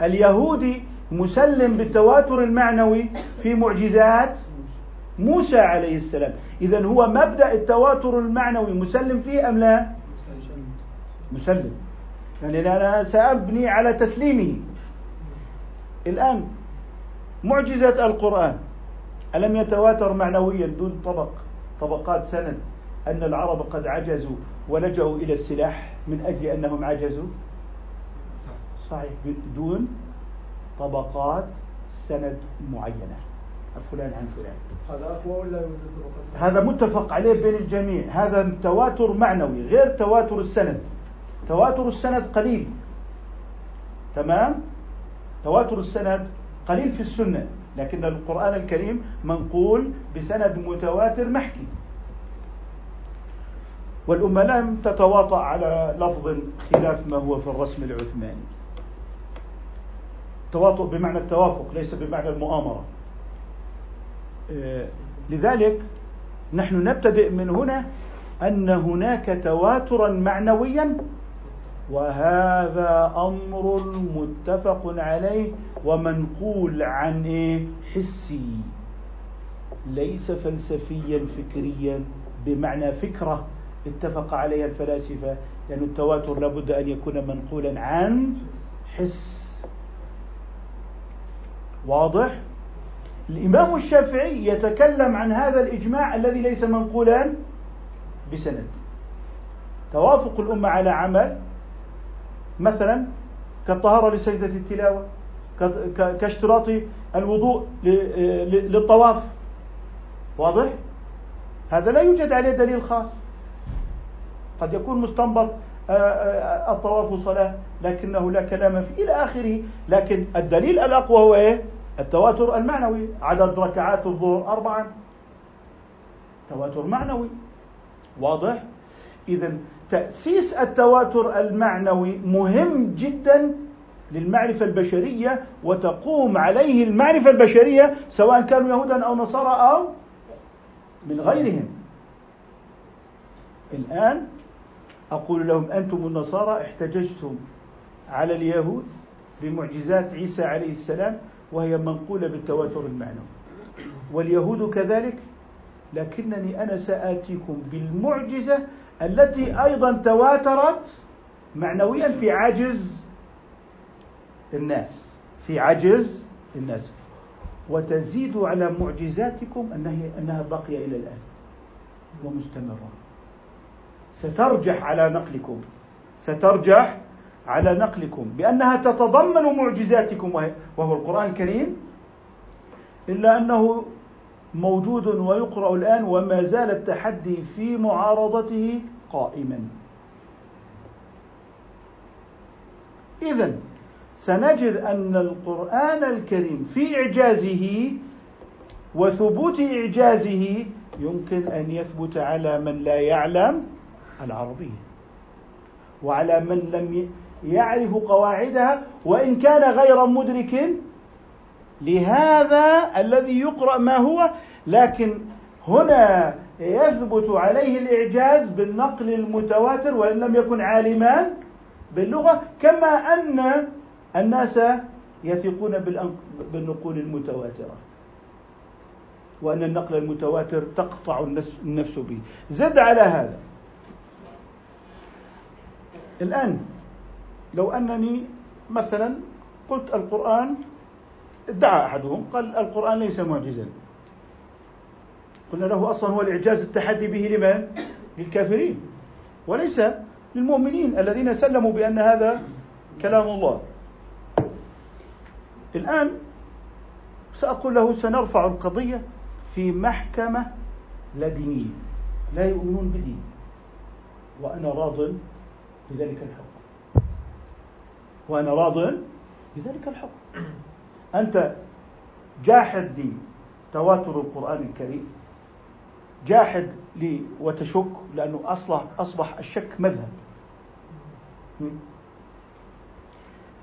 اليهودي مسلم بالتواتر المعنوي في معجزات موسى عليه السلام. إذا هو مبدأ التواتر المعنوي مسلم فيه أم لا؟ مسلم. يعني أنا سأبني على تسليمه. الآن معجزة القرآن ألم يتواتر معنويا دون طبق طبقات سند؟ أن العرب قد عجزوا ولجأوا إلى السلاح من أجل أنهم عجزوا؟ صحيح. دون طبقات سند معينة. فلان عن فلان. هذا أقوى ولا هذا متفق عليه بين الجميع. هذا تواتر معنوي غير تواتر السند. تواتر السند قليل. تمام؟ تواتر السند قليل في السنة لكن القرآن الكريم منقول بسند متواتر محكي. والأمة لم تتواطأ على لفظ خلاف ما هو في الرسم العثماني. تواطؤ بمعنى التوافق ليس بمعنى المؤامرة. آه، لذلك نحن نبتدئ من هنا أن هناك تواترا معنويا وهذا أمر متفق عليه ومنقول عن إيه؟ حسي. ليس فلسفيا فكريا بمعنى فكرة. اتفق عليها الفلاسفة لأن التواتر لابد أن يكون منقولا عن حس واضح؟ الإمام الشافعي يتكلم عن هذا الإجماع الذي ليس منقولا بسند توافق الأمة على عمل مثلا كالطهارة لسجدة التلاوة كاشتراط الوضوء للطواف واضح؟ هذا لا يوجد عليه دليل خاص قد يكون مستنبط آه، آه، الطواف صلاة لكنه لا كلام فيه إلى آخره. لكن الدليل الأقوى هو إيه؟ التواتر المعنوي. عدد ركعات الظهر أربعا تواتر معنوي. واضح؟ إذا تأسيس التواتر المعنوي مهم جدا للمعرفة البشرية وتقوم عليه المعرفة البشرية سواء كانوا يهودا أو نصارى أو من غيرهم. الآن أقول لهم أنتم النصارى احتججتم على اليهود بمعجزات عيسى عليه السلام وهي منقولة بالتواتر المعنوي واليهود كذلك لكنني أنا سآتيكم بالمعجزة التي أيضا تواترت معنويا في عجز الناس في عجز الناس. وتزيد على معجزاتكم أنها, باقية إلى الآن ومستمرة. سترجح على نقلكم. سترجح على نقلكم. بأنها تتضمن معجزاتكم. وهو القرآن الكريم. إلا أنه موجود ويقرأ الآن وما زال التحدي في معارضته قائما. إذا سنجد أن القرآن الكريم في إعجازه وثبوت إعجازه يمكن أن يثبت على من لا يعلم العربية. وعلى من لم يعرف قواعدها وإن كان غير مدرك لهذا الذي يقرأ ما هو لكن هنا يثبت عليه الإعجاز بالنقل المتواتر وإن لم يكن عالما باللغة كما أن الناس يثقون بالنقول المتواترة. وأن النقل المتواتر تقطع النفس به. زد على هذا. الآن لو أنني مثلا قلت القرآن ادعى أحدهم قال القرآن ليس معجزا. قلنا له أصلا هو الإعجاز التحدي به لمن؟ للكافرين. وليس للمؤمنين الذين سلموا بأن هذا كلام الله. الآن سأقول له سنرفع القضية في محكمة لا دينية لا يؤمنون بدين. وأنا راض بذلك الحكم. وأنا راض بذلك الحكم. أنت جاحد لي تواتر القرآن الكريم. جاحد لي وتشك لأنه أصلح أصبح الشك مذهب.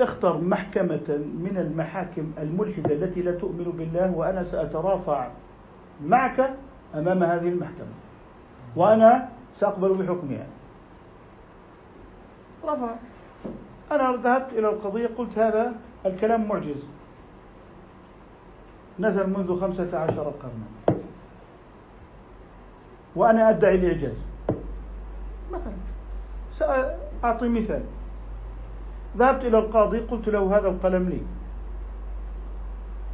اختر محكمة من المحاكم الملحدة التي لا تؤمن بالله وأنا سأترافع معك أمام هذه المحكمة. وأنا سأقبل بحكمها. رفع أنا ذهبت إلى القضية قلت هذا الكلام معجز. نزل منذ خمسة عشر قرنا. وأنا أدعي الإعجاز. مثلا سأعطي مثال. ذهبت إلى القاضي قلت له هذا القلم لي.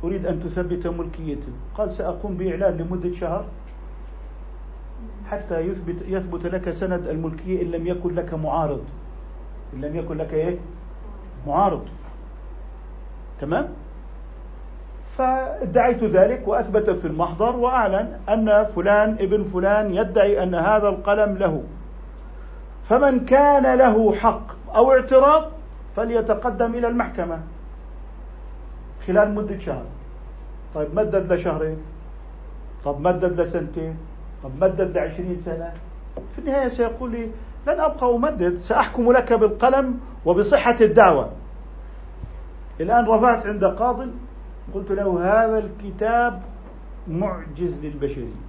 أريد أن تثبت ملكيته قال سأقوم بإعلان لمدة شهر حتى يثبت يثبت لك سند الملكية إن لم يكن لك معارض. إن لم يكن لك إيه؟ معارض. تمام؟ فادعيت ذلك وأثبت في المحضر وأعلن أن فلان ابن فلان يدعي أن هذا القلم له. فمن كان له حق أو اعتراض فليتقدم إلى المحكمة. خلال مدة شهر. طيب مدد لشهرين. طب مدد لسنتين. طب مدد لعشرين سنة. في النهاية سيقول لي لن أبقى أمدد سأحكم لك بالقلم وبصحة الدعوة. الآن رفعت عند قاض قلت له هذا الكتاب معجز للبشرية.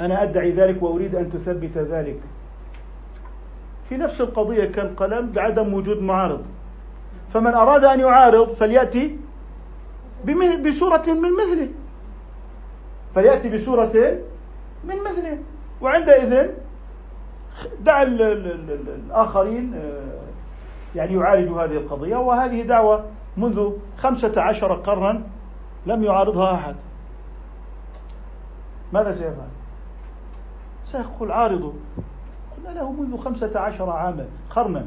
أنا أدعي ذلك وأريد أن تثبت ذلك. في نفس القضية كان قلم بعدم وجود معارض. فمن أراد أن يعارض فليأتي بسورة من مثله. فليأتي بسورة من مثله. وعندئذ دع الآخرين آه، يعني يعالجوا هذه القضية. وهذه دعوة منذ خمسة عشر قرنا لم يعارضها أحد. ماذا سيفعل؟ سيقول عارضوا. قلنا له منذ خمسة عشر عاما قرنا.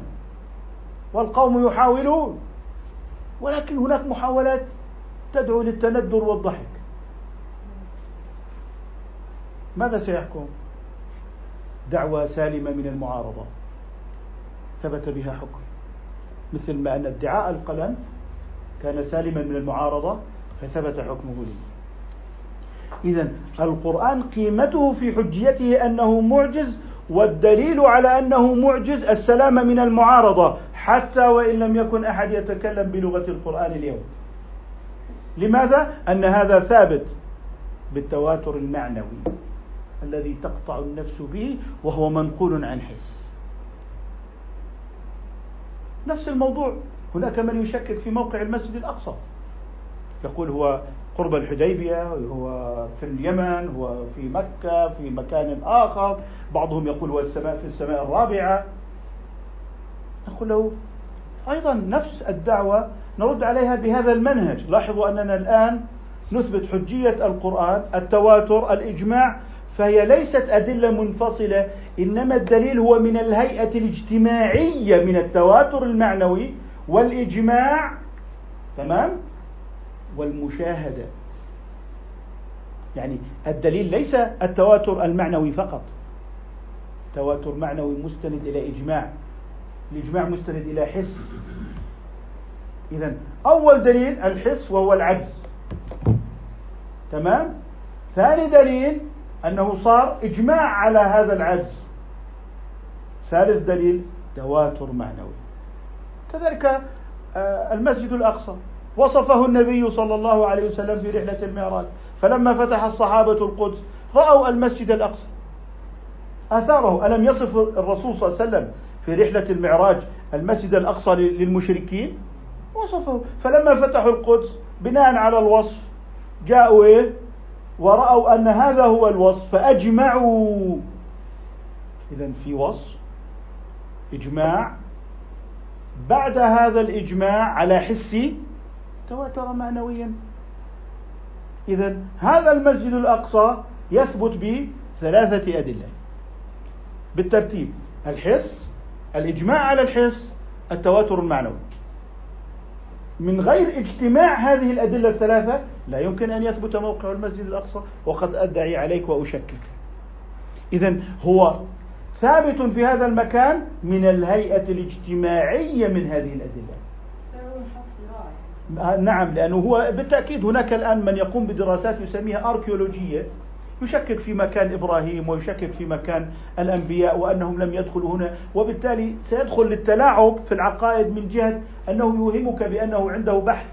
والقوم يحاولون. ولكن هناك محاولات تدعو للتندر والضحك. ماذا سيحكم؟ دعوة سالمة من المعارضة. ثبت بها حكم. مثل ما أن ادعاء القلم كان سالما من المعارضة فثبت حكمه لي. إذا القرآن قيمته في حجيته أنه معجز والدليل على أنه معجز السلام من المعارضة حتى وإن لم يكن أحد يتكلم بلغة القرآن اليوم. لماذا؟ أن هذا ثابت بالتواتر المعنوي. الذي تقطع النفس به وهو منقول عن حس. نفس الموضوع. هناك من يشكك في موقع المسجد الأقصى. يقول هو قرب الحديبية هو في اليمن هو في مكة في مكان آخر. بعضهم يقول هو السماء في السماء الرابعة. نقول له أيضا نفس الدعوة نرد عليها بهذا المنهج. لاحظوا أننا الآن نثبت حجية القرآن التواتر الإجماع. فهي ليست أدلة منفصلة إنما الدليل هو من الهيئة الاجتماعية من التواتر المعنوي والإجماع تمام؟ والمشاهدة. يعني الدليل ليس التواتر المعنوي فقط. تواتر معنوي مستند إلى إجماع. الإجماع مستند إلى حس. إذا أول دليل الحس وهو العجز. تمام؟ ثاني دليل أنه صار إجماع على هذا العجز. ثالث دليل تواتر معنوي كذلك آه، المسجد الأقصى. وصفه النبي صلى الله عليه وسلم في رحلة المعراج. فلما فتح الصحابة القدس رأوا المسجد الأقصى. آثاره ألم يصف الرسول صلى الله عليه وسلم في رحلة المعراج المسجد الأقصى للمشركين؟ وصفه. فلما فتحوا القدس بناء على الوصف جاءوا إيه؟ ورأوا أن هذا هو الوصف فأجمعوا. إذا في وصف إجماع. بعد هذا الإجماع على حسي تواتر معنويا. إذا هذا المسجد الأقصى يثبت بثلاثة أدلة. بالترتيب الحس الإجماع على الحس التواتر المعنوي. من غير اجتماع هذه الأدلة الثلاثة لا يمكن أن يثبت موقع المسجد الأقصى وقد أدعي عليك وأشكك. إذا هو ثابت في هذا المكان من الهيئة الاجتماعية من هذه الأدلة. نعم لأنه هو بالتأكيد هناك الآن من يقوم بدراسات يسميها أركيولوجية يشكك في مكان إبراهيم ويشكك في مكان الأنبياء وأنهم لم يدخلوا هنا وبالتالي سيدخل للتلاعب في العقائد من جهة أنه يوهمك بأنه عنده بحث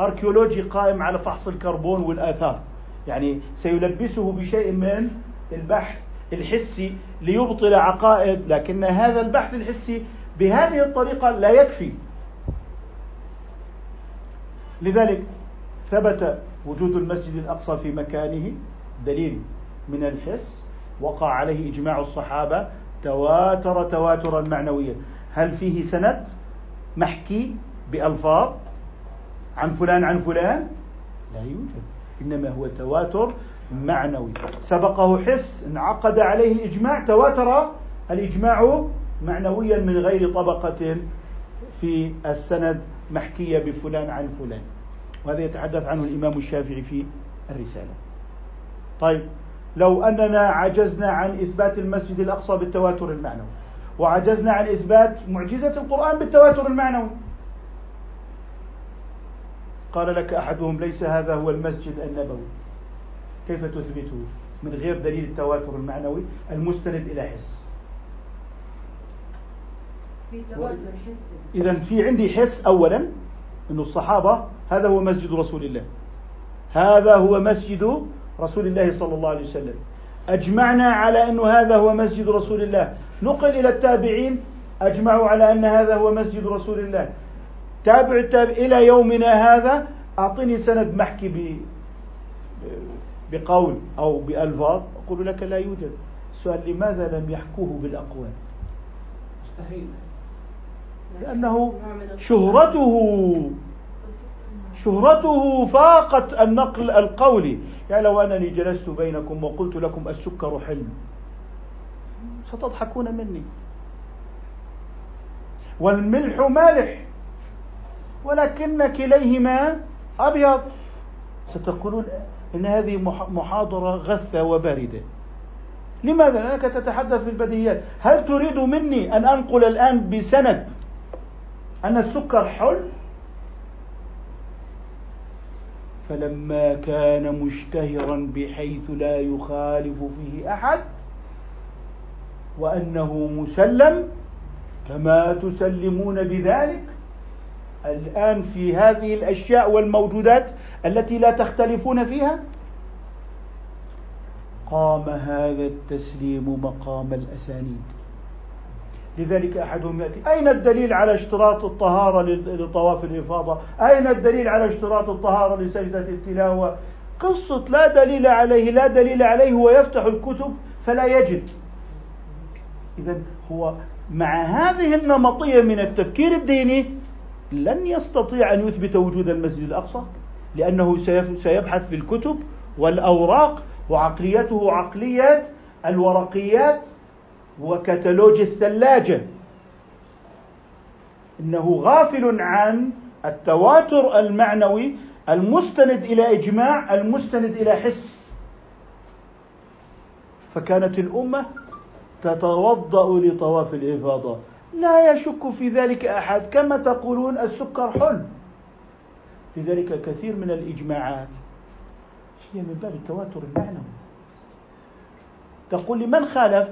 أركيولوجي قائم على فحص الكربون والآثار. يعني سيلبسه بشيء من البحث الحسي ليبطل عقائد لكن هذا البحث الحسي بهذه الطريقة لا يكفي. لذلك ثبت وجود المسجد الأقصى في مكانه دليل من الحس وقع عليه إجماع الصحابة تواتر تواترا معنويا. هل فيه سند محكي بألفاظ؟ عن فلان عن فلان؟ لا يوجد. إنما هو تواتر معنوي. سبقه حس انعقد عليه الإجماع تواتر الإجماع معنويا من غير طبقة في السند محكية بفلان عن فلان. وهذا يتحدث عنه الإمام الشافعي في الرسالة. طيب لو أننا عجزنا عن إثبات المسجد الأقصى بالتواتر المعنوي وعجزنا عن إثبات معجزة القرآن بالتواتر المعنوي قال لك أحدهم ليس هذا هو المسجد النبوي. كيف تثبته؟ من غير دليل التواتر المعنوي المستند إلى حس. في تواتر حس. إذا في عندي حس أولا أن الصحابة هذا هو مسجد رسول الله. هذا هو مسجد رسول الله صلى الله عليه وسلم. أجمعنا على أن هذا هو مسجد رسول الله. نقل إلى التابعين. أجمعوا على أن هذا هو مسجد رسول الله. تابع التابع إلى يومنا هذا أعطني سند محكي ب بقول أو بألفاظ أقول لك لا يوجد. السؤال لماذا لم يحكوه بالأقوال؟ مستحيل. لأنه شهرته شهرته فاقت النقل القولي يعني لو أنني جلست بينكم وقلت لكم السكر حلم ستضحكون مني. والملح مالح. ولكن كليهما أبيض. ستقولون إن هذه محاضرة غثة وباردة. لماذا؟ لأنك تتحدث بالبديهيات. هل تريد مني أن أنقل الآن بسند أن السكر حلم فلما كان مشتهرا بحيث لا يخالف فيه أحد وأنه مسلم كما تسلمون بذلك الآن في هذه الأشياء والموجودات التي لا تختلفون فيها؟ قام هذا التسليم مقام الأسانيد. لذلك أحدهم يأتي أين الدليل على اشتراط الطهارة لطواف الإفاضة؟ أين الدليل على اشتراط الطهارة لسجدة التلاوة؟ قصة لا دليل عليه لا دليل عليه هو يفتح الكتب فلا يجد. اذا هو مع هذه النمطية من التفكير الديني لن يستطيع أن يثبت وجود المسجد الأقصى لأنه سيبحث في الكتب والأوراق وعقليته عقلية الورقيات وكتالوج الثلاجة. إنه غافل عن التواتر المعنوي المستند إلى إجماع المستند إلى حس. فكانت الأمة تتوضأ لطواف الإفاضة. لا يشك في ذلك أحد كما تقولون السكر حل لذلك كثير من الإجماعات. هي من باب التواتر المعنوي. تقول لمن خالف؟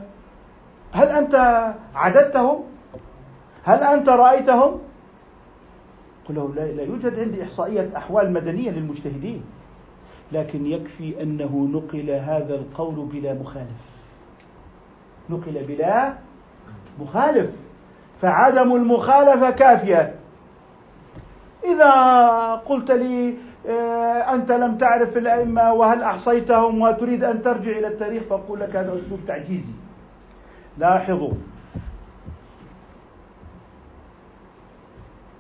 هل أنت عددتهم؟ هل أنت رأيتهم؟ قل له لا, يوجد عندي إحصائية أحوال مدنية للمجتهدين. لكن يكفي أنه نقل هذا القول بلا مخالف. نقل بلا مخالف. فعدم المخالفة كافية. إذا قلت لي آه، أنت لم تعرف الأئمة وهل أحصيتهم وتريد أن ترجع إلى التاريخ فأقول لك هذا أسلوب تعجيزي. لاحظوا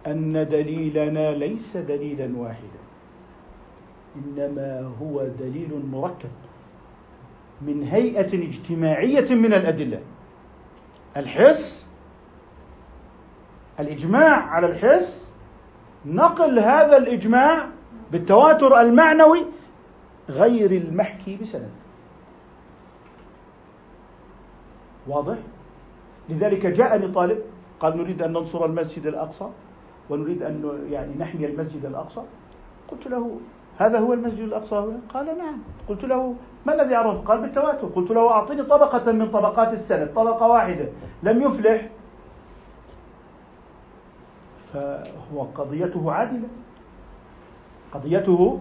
أن دليلنا ليس دليلا واحدا إنما هو دليل مركب من هيئة اجتماعية من الأدلة. الحس الإجماع على الحس نقل هذا الإجماع بالتواتر المعنوي غير المحكي بسند. واضح؟ لذلك جاءني طالب قال نريد أن ننصر المسجد الأقصى ونريد أن يعني نحمي المسجد الأقصى. قلت له هذا هو المسجد الأقصى هنا؟ قال نعم. قلت له ما الذي عرف قال بالتواتر. قلت له أعطني طبقة من طبقات السند طبقة واحدة. لم يفلح. فهو قضيته عادلة. قضيته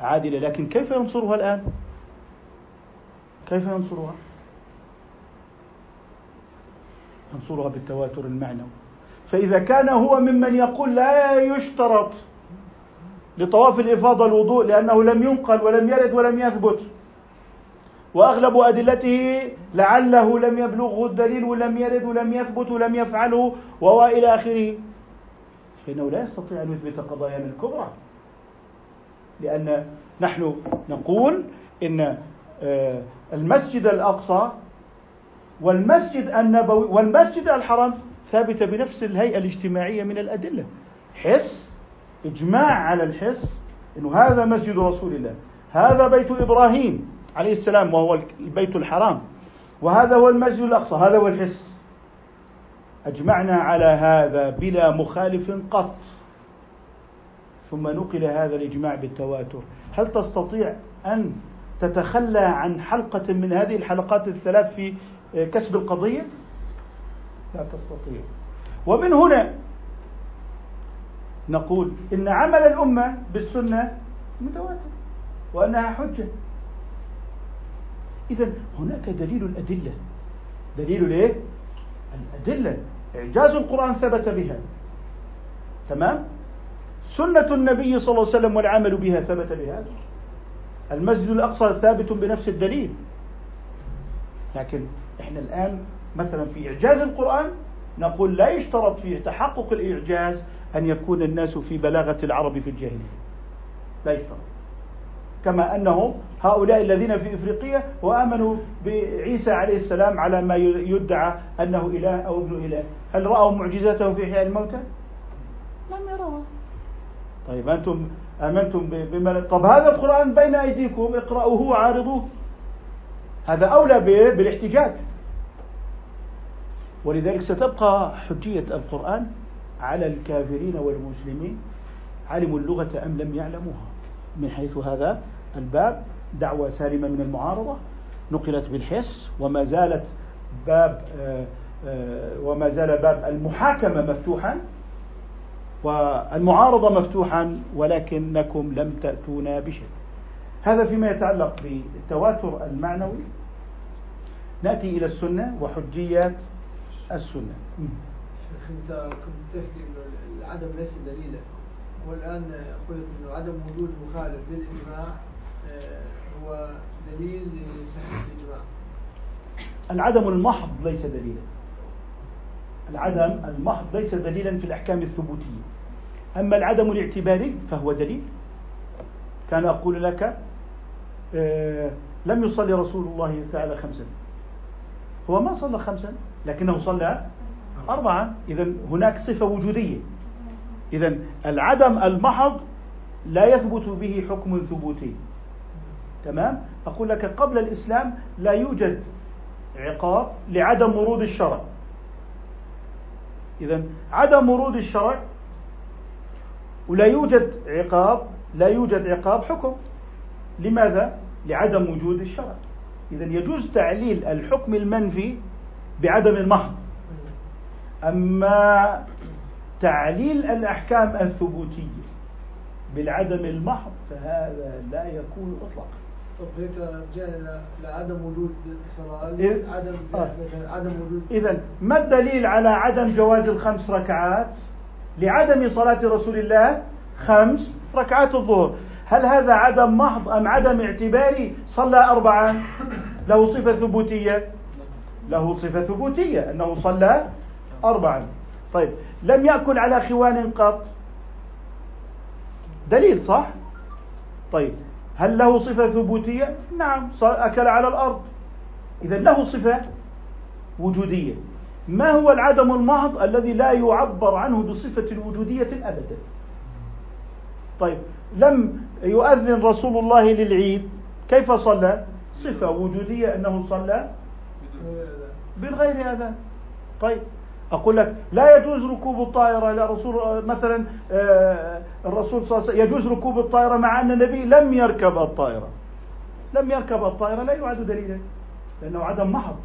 عادلة. لكن كيف ينصرها الآن؟ كيف ينصرها؟ ينصرها بالتواتر المعنوي. فإذا كان هو ممن يقول لا يشترط لطواف الإفاضة الوضوء لأنه لم ينقل ولم يرد ولم يثبت وأغلب أدلته لعله لم يبلغه الدليل ولم يرد ولم يثبت ولم يفعله وإلى آخره. فإنه لا يستطيع أن يثبت قضايا الكبرى. لأن نحن نقول إن آه، المسجد الأقصى والمسجد النبوي والمسجد الحرام ثابتة بنفس الهيئة الاجتماعية من الأدلة. حس إجماع على الحس أنه هذا مسجد رسول الله هذا بيت إبراهيم عليه السلام وهو البيت الحرام وهذا هو المسجد الأقصى هذا هو الحس. أجمعنا على هذا بلا مخالف قط. ثم نقل هذا الإجماع بالتواتر. هل تستطيع أن تتخلى عن حلقة من هذه الحلقات الثلاث في كسب القضية؟ لا تستطيع. ومن هنا نقول إن عمل الأمة بالسنة متواتر وأنها حجة. إذا هناك دليل الأدلة. دليل الإيه؟ الأدلة. إعجاز القرآن ثبت بها. تمام؟ سنة النبي صلى الله عليه وسلم والعمل بها ثبت بهذا المسجد الأقصى ثابت بنفس الدليل. لكن إحنا الآن مثلا في إعجاز القرآن نقول لا يشترط في تحقق الإعجاز أن يكون الناس في بلاغة العرب في الجاهلية. لا يشترط. كما أنهم هؤلاء الذين في إفريقيا وآمنوا بعيسى عليه السلام على ما يدعى أنه إله أو ابن إله. هل رأوا معجزاته في إحياء الموتى؟ لم يروها طيب أنتم آمنتم بما طب هذا القرآن بين أيديكم اقرأوه وعارضوه. هذا أولى بالاحتجاج. ولذلك ستبقى حجية القرآن على الكافرين والمسلمين. علموا اللغة أم لم يعلموها؟ من حيث هذا الباب دعوة سالمة من المعارضة. نقلت بالحس وما زالت باب آه، آه، وما زال باب المحاكمة مفتوحا والمعارضة مفتوحا ولكنكم لم تأتونا بشيء. هذا فيما يتعلق بالتواتر المعنوي. نأتي إلى السنة وحجيات السنة. شيخ أنت كنت تحكي أنه العدم ليس دليلا. والآن قلت أنه عدم وجود مخالف للإجماع هو دليل لصحة الإجماع. العدم المحض ليس دليلا. العدم المحض ليس دليلا في الأحكام الثبوتية. أما العدم الاعتباري فهو دليل. كان أقول لك آه لم يصلي رسول الله تعالى خمسا. هو ما صلى خمسا لكنه صلى أربعا. إذا هناك صفة وجودية. إذا العدم المحض لا يثبت به حكم ثبوتي. تمام؟ أقول لك قبل الإسلام لا يوجد عقاب لعدم ورود الشرع. إذا عدم ورود الشرع ولا يوجد عقاب لا يوجد عقاب حكم. لماذا؟ لعدم وجود الشرع. إذا يجوز تعليل الحكم المنفي بعدم المحض أما تعليل الأحكام الثبوتية بالعدم المحض فهذا لا يكون إطلاقا. طب هيك جاء لعدم وجود صلاة عدم آه. عدم وجود إذا ما الدليل على عدم جواز الخمس ركعات؟ لعدم صلاة رسول الله خمس ركعات الظهر. هل هذا عدم محض أم عدم اعتباري؟ صلى أربعا له صفة ثبوتية. له صفة ثبوتية أنه صلى أربعا طيب لم يأكل على خوان قط. دليل صح؟ طيب هل له صفة ثبوتية؟ نعم أكل على الأرض. إذا له صفة وجودية. ما هو العدم المحض الذي لا يعبر عنه بصفة وجودية أبدا؟ طيب لم يؤذن رسول الله للعيد كيف صلى؟ صفة وجودية أنه صلى بالغير أذان طيب أقول لك لا يجوز ركوب الطائرة لا رسول مثلا آه، الرسول صلى الله عليه وسلم يجوز ركوب الطائرة مع أن النبي لم يركب الطائرة. لم يركب الطائرة لا يعد دليلا لأنه عدم محض.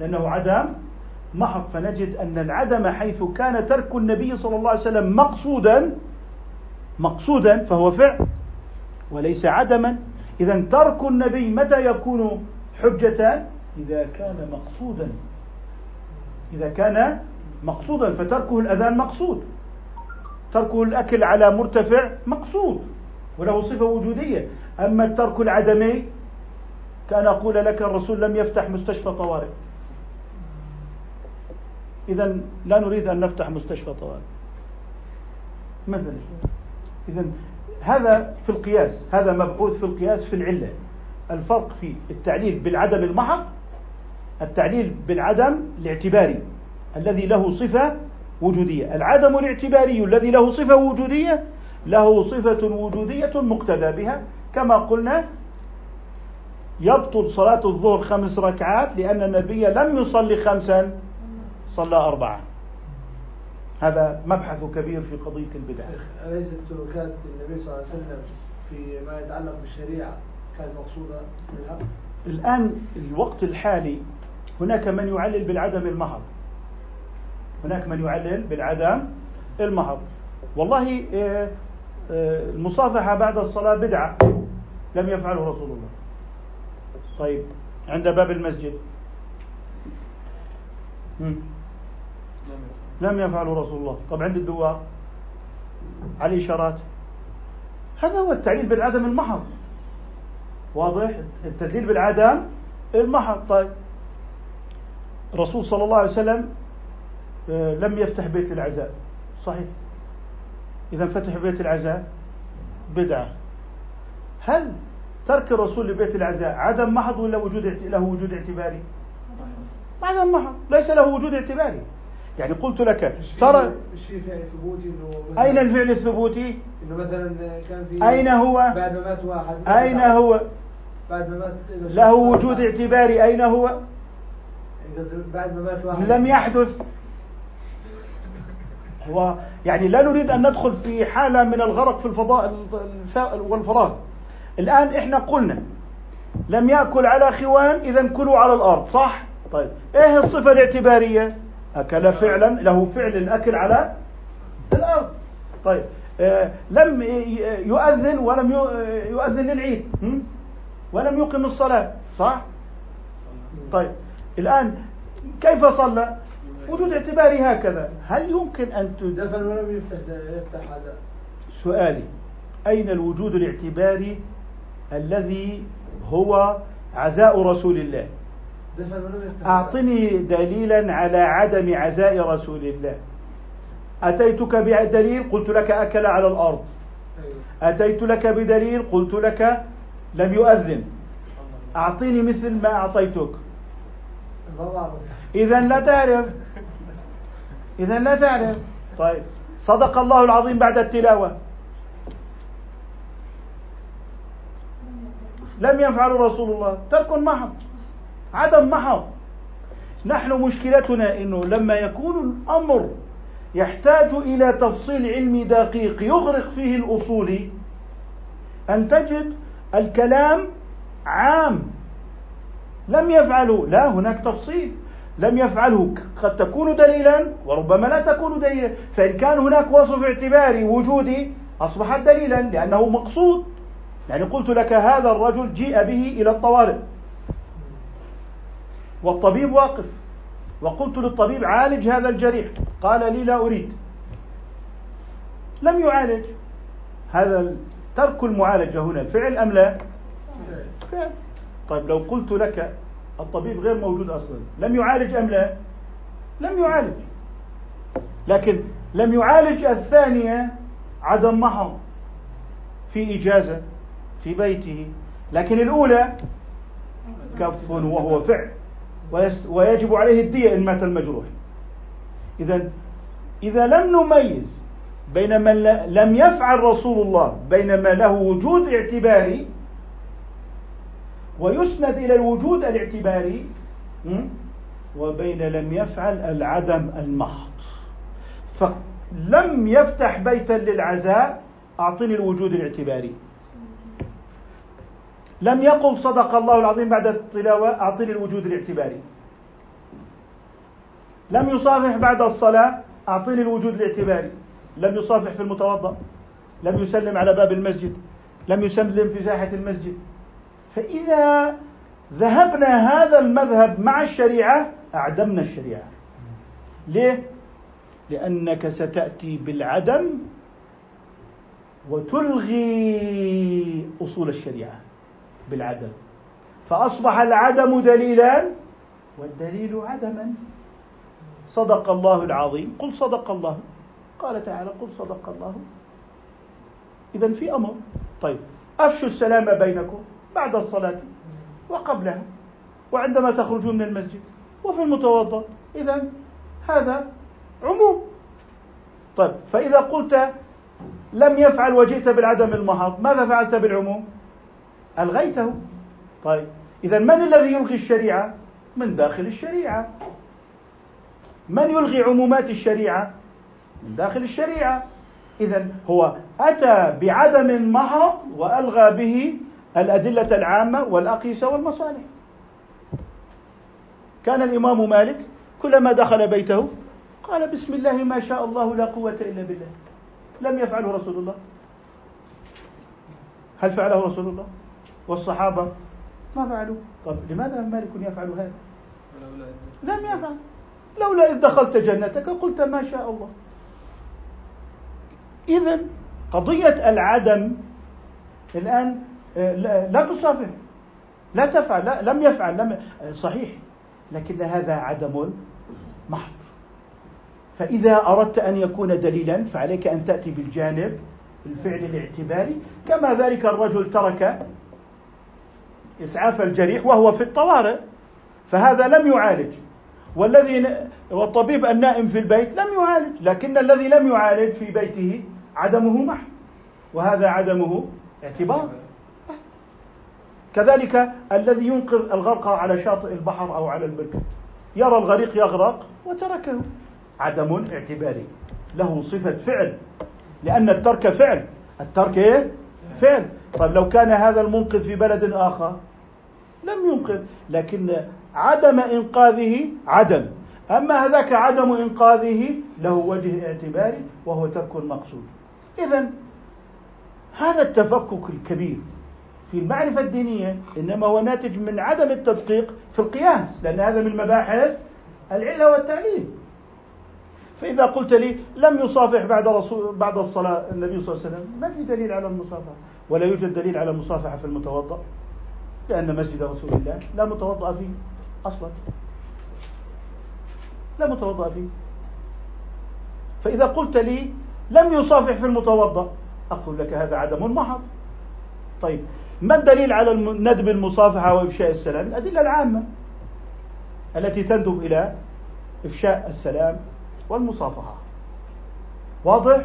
لأنه عدم محض. فنجد أن العدم حيث كان ترك النبي صلى الله عليه وسلم مقصودا مقصودا فهو فعل وليس عدما. إذا ترك النبي متى يكون حجة؟ إذا كان مقصودا. إذا كان مقصودا فتركه الأذان مقصود. تركه الأكل على مرتفع مقصود وله صفة وجودية. أما الترك العدمي كان أقول لك الرسول لم يفتح مستشفى طوارئ. إذا لا نريد أن نفتح مستشفى طوارئ. مثلا إذا هذا في القياس هذا مبحوث في القياس في العلة. الفرق في التعليل بالعدم المحض التعليل بالعدم الاعتباري الذي له صفة وجودية. العدم الاعتباري الذي له صفة وجودية له صفة وجودية مقتدى بها. كما قلنا يبطل صلاة الظهر خمس ركعات لأن النبي لم يصلي خمسا صلى أربعة. هذا مبحث كبير في قضية البدع. أليست تركات النبي صلى الله عليه وسلم في ما يتعلق بالشريعة كانت مقصودة منها؟ الآن الوقت الحالي هناك من يعلل بالعدم المحض هناك من يعلل بالعدم المحض والله آه، آه، المصافحة بعد الصلاة بدعة. لم يفعله رسول الله. طيب عند باب المسجد. لم يفعله رسول الله. طب عند الدوار على الإشارات. هذا هو التعليل بالعدم المحض واضح؟ التدليل بالعدم المحض طيب. الرسول صلى الله عليه وسلم آه، لم يفتح بيت العزاء صحيح إذا فتح بيت العزاء بدعة هل ترك الرسول لبيت العزاء عدم محض ولا وجود له وجود اعتباري؟ عدم محض ليس له وجود اعتباري يعني قلت لك ترى مش في فعل ثبوتي إنه أين الفعل الثبوتي؟ إنه مثلا كان في أين هو؟ بعد ما مات واحد أين هو؟ بعد ما مات له وجود اعتباري أين هو؟ بعد ما مات واحد. لم يحدث. هو يعني لا نريد أن ندخل في حالة من الغرق في الفضاء والفراغ الآن إحنا قلنا لم يأكل على خوان إذا كلوا على الأرض صح؟ طيب. إيه الصفة الاعتبارية؟ أكل فعلا له فعل الأكل على الأرض. طيب. آه لم يؤذن ولم يؤذن للعيد. ولم يقم الصلاة صح؟ طيب. الآن كيف صلى؟ وجود اعتباري هكذا. هل يمكن أن دفن ولم يفتح يفتح هذا سؤالي أين الوجود الاعتباري الذي هو عزاء رسول الله؟ دفن ولم يفتح أعطني دليلا على عدم عزاء رسول الله. أتيتك بدليل؟ قلت لك أكل على الأرض. أيوه. أتيت لك بدليل؟ قلت لك لم يؤذن. أعطيني مثل ما أعطيتك. إذا لا تعرف. إذا لا تعرف. طيب. صدق الله العظيم بعد التلاوة. لم يفعل رسول الله. ترك محض عدم محض. نحن مشكلتنا إنه لما يكون الأمر يحتاج إلى تفصيل علمي دقيق يغرق فيه الاصولي أن تجد الكلام عام. لم يفعلوا لا هناك تفصيل. لم يفعله. قد تكون دليلا وربما لا تكون دليلا. فإن كان هناك وصف اعتباري وجودي أصبحت دليلا لأنه مقصود. يعني قلت لك هذا الرجل جيء به إلى الطوارئ. والطبيب واقف. وقلت للطبيب عالج هذا الجريح. قال لي لا أريد. لم يعالج. هذا ترك المعالجة هنا فعل أم لا؟ فعل. طيب لو قلت لك الطبيب غير موجود أصلا. لم يعالج أم لا؟ لم يعالج. لكن لم يعالج الثانية عدم محض في إجازة في بيته. لكن الأولى كف وهو فعل. ويجب عليه الدية إن مات المجروح. إذا إذا لم نميز بين من لم يفعل رسول الله بين ما له وجود اعتباري ويسند إلى الوجود الاعتباري وبين لم يفعل العدم المحض. فلم يفتح بيتا للعزاء أعطني الوجود الاعتباري. لم يقل صدق الله العظيم بعد التلاوة أعطني الوجود الاعتباري. لم يصافح بعد الصلاة أعطني الوجود الاعتباري. لم يصافح في المتوضأ لم يسلم على باب المسجد لم يسلم في ساحة المسجد. فإذا ذهبنا هذا المذهب مع الشريعة أعدمنا الشريعة. ليه؟ لأنك ستأتي بالعدم وتلغي أصول الشريعة بالعدم. فأصبح العدم دليلا والدليل عدما. صدق الله العظيم. قل صدق الله. قال تعالى قل صدق الله. إذا في أمر. طيب أفشوا السلام بينكم. بعد الصلاة وقبلها وعندما تخرجون من المسجد وفي المتوضأ. إذا هذا عموم. طيب فإذا قلت لم يفعل وجئت بالعدم المحض ماذا فعلت بالعموم؟ ألغيته. طيب إذا من الذي يلغي الشريعة؟ من داخل الشريعة. من يلغي عمومات الشريعة؟ من داخل الشريعة. إذا هو أتى بعدم محض وألغى به الأدلة العامة والأقيسة والمصالح. كان الإمام مالك كلما دخل بيته قال بسم الله ما شاء الله لا قوة إلا بالله. لم يفعله رسول الله. هل فعله رسول الله؟ والصحابة ما فعلوا طب لماذا مالك يفعل هذا؟ لم يفعل. لولا إذ دخلت جنتك قلت ما شاء الله. إذا قضية العدم الآن لا تصافح لا تفعل لا لم يفعل لم صحيح. لكن هذا عدم محض. فإذا أردت أن يكون دليلا فعليك أن تأتي بالجانب الفعل الاعتباري. كما ذلك الرجل ترك إسعاف الجريح وهو في الطوارئ. فهذا لم يعالج. والذي والطبيب النائم في البيت لم يعالج. لكن الذي لم يعالج في بيته عدمه محض. وهذا عدمه اعتبار. كذلك الذي ينقذ الغرق على شاطئ البحر أو على البر يرى الغريق يغرق وتركه. عدم اعتباري. له صفة فعل. لأن الترك فعل. الترك إيه؟ فعل. طيب لو كان هذا المنقذ في بلد آخر؟ لم ينقذ. لكن عدم إنقاذه عدم. أما هذاك عدم إنقاذه له وجه اعتباري وهو ترك المقصود إذا هذا التفكك الكبير في المعرفة الدينية إنما هو ناتج من عدم التدقيق في القياس لأن هذا من مباحث العلة والتعليل فإذا قلت لي لم يصافح بعد رسول بعد الصلاة النبي صلى الله عليه وسلم ما في دليل على المصافحة؟ ولا يوجد دليل على المصافحة في المتوضأ لأن مسجد رسول الله لا متوضأ فيه أصلا. لا متوضأ فيه. فإذا قلت لي لم يصافح في المتوضأ أقول لك هذا عدم محض. طيب ما الدليل على ندب المصافحة وإفشاء السلام؟ الأدلة العامة التي تندب إلى إفشاء السلام والمصافحة. واضح؟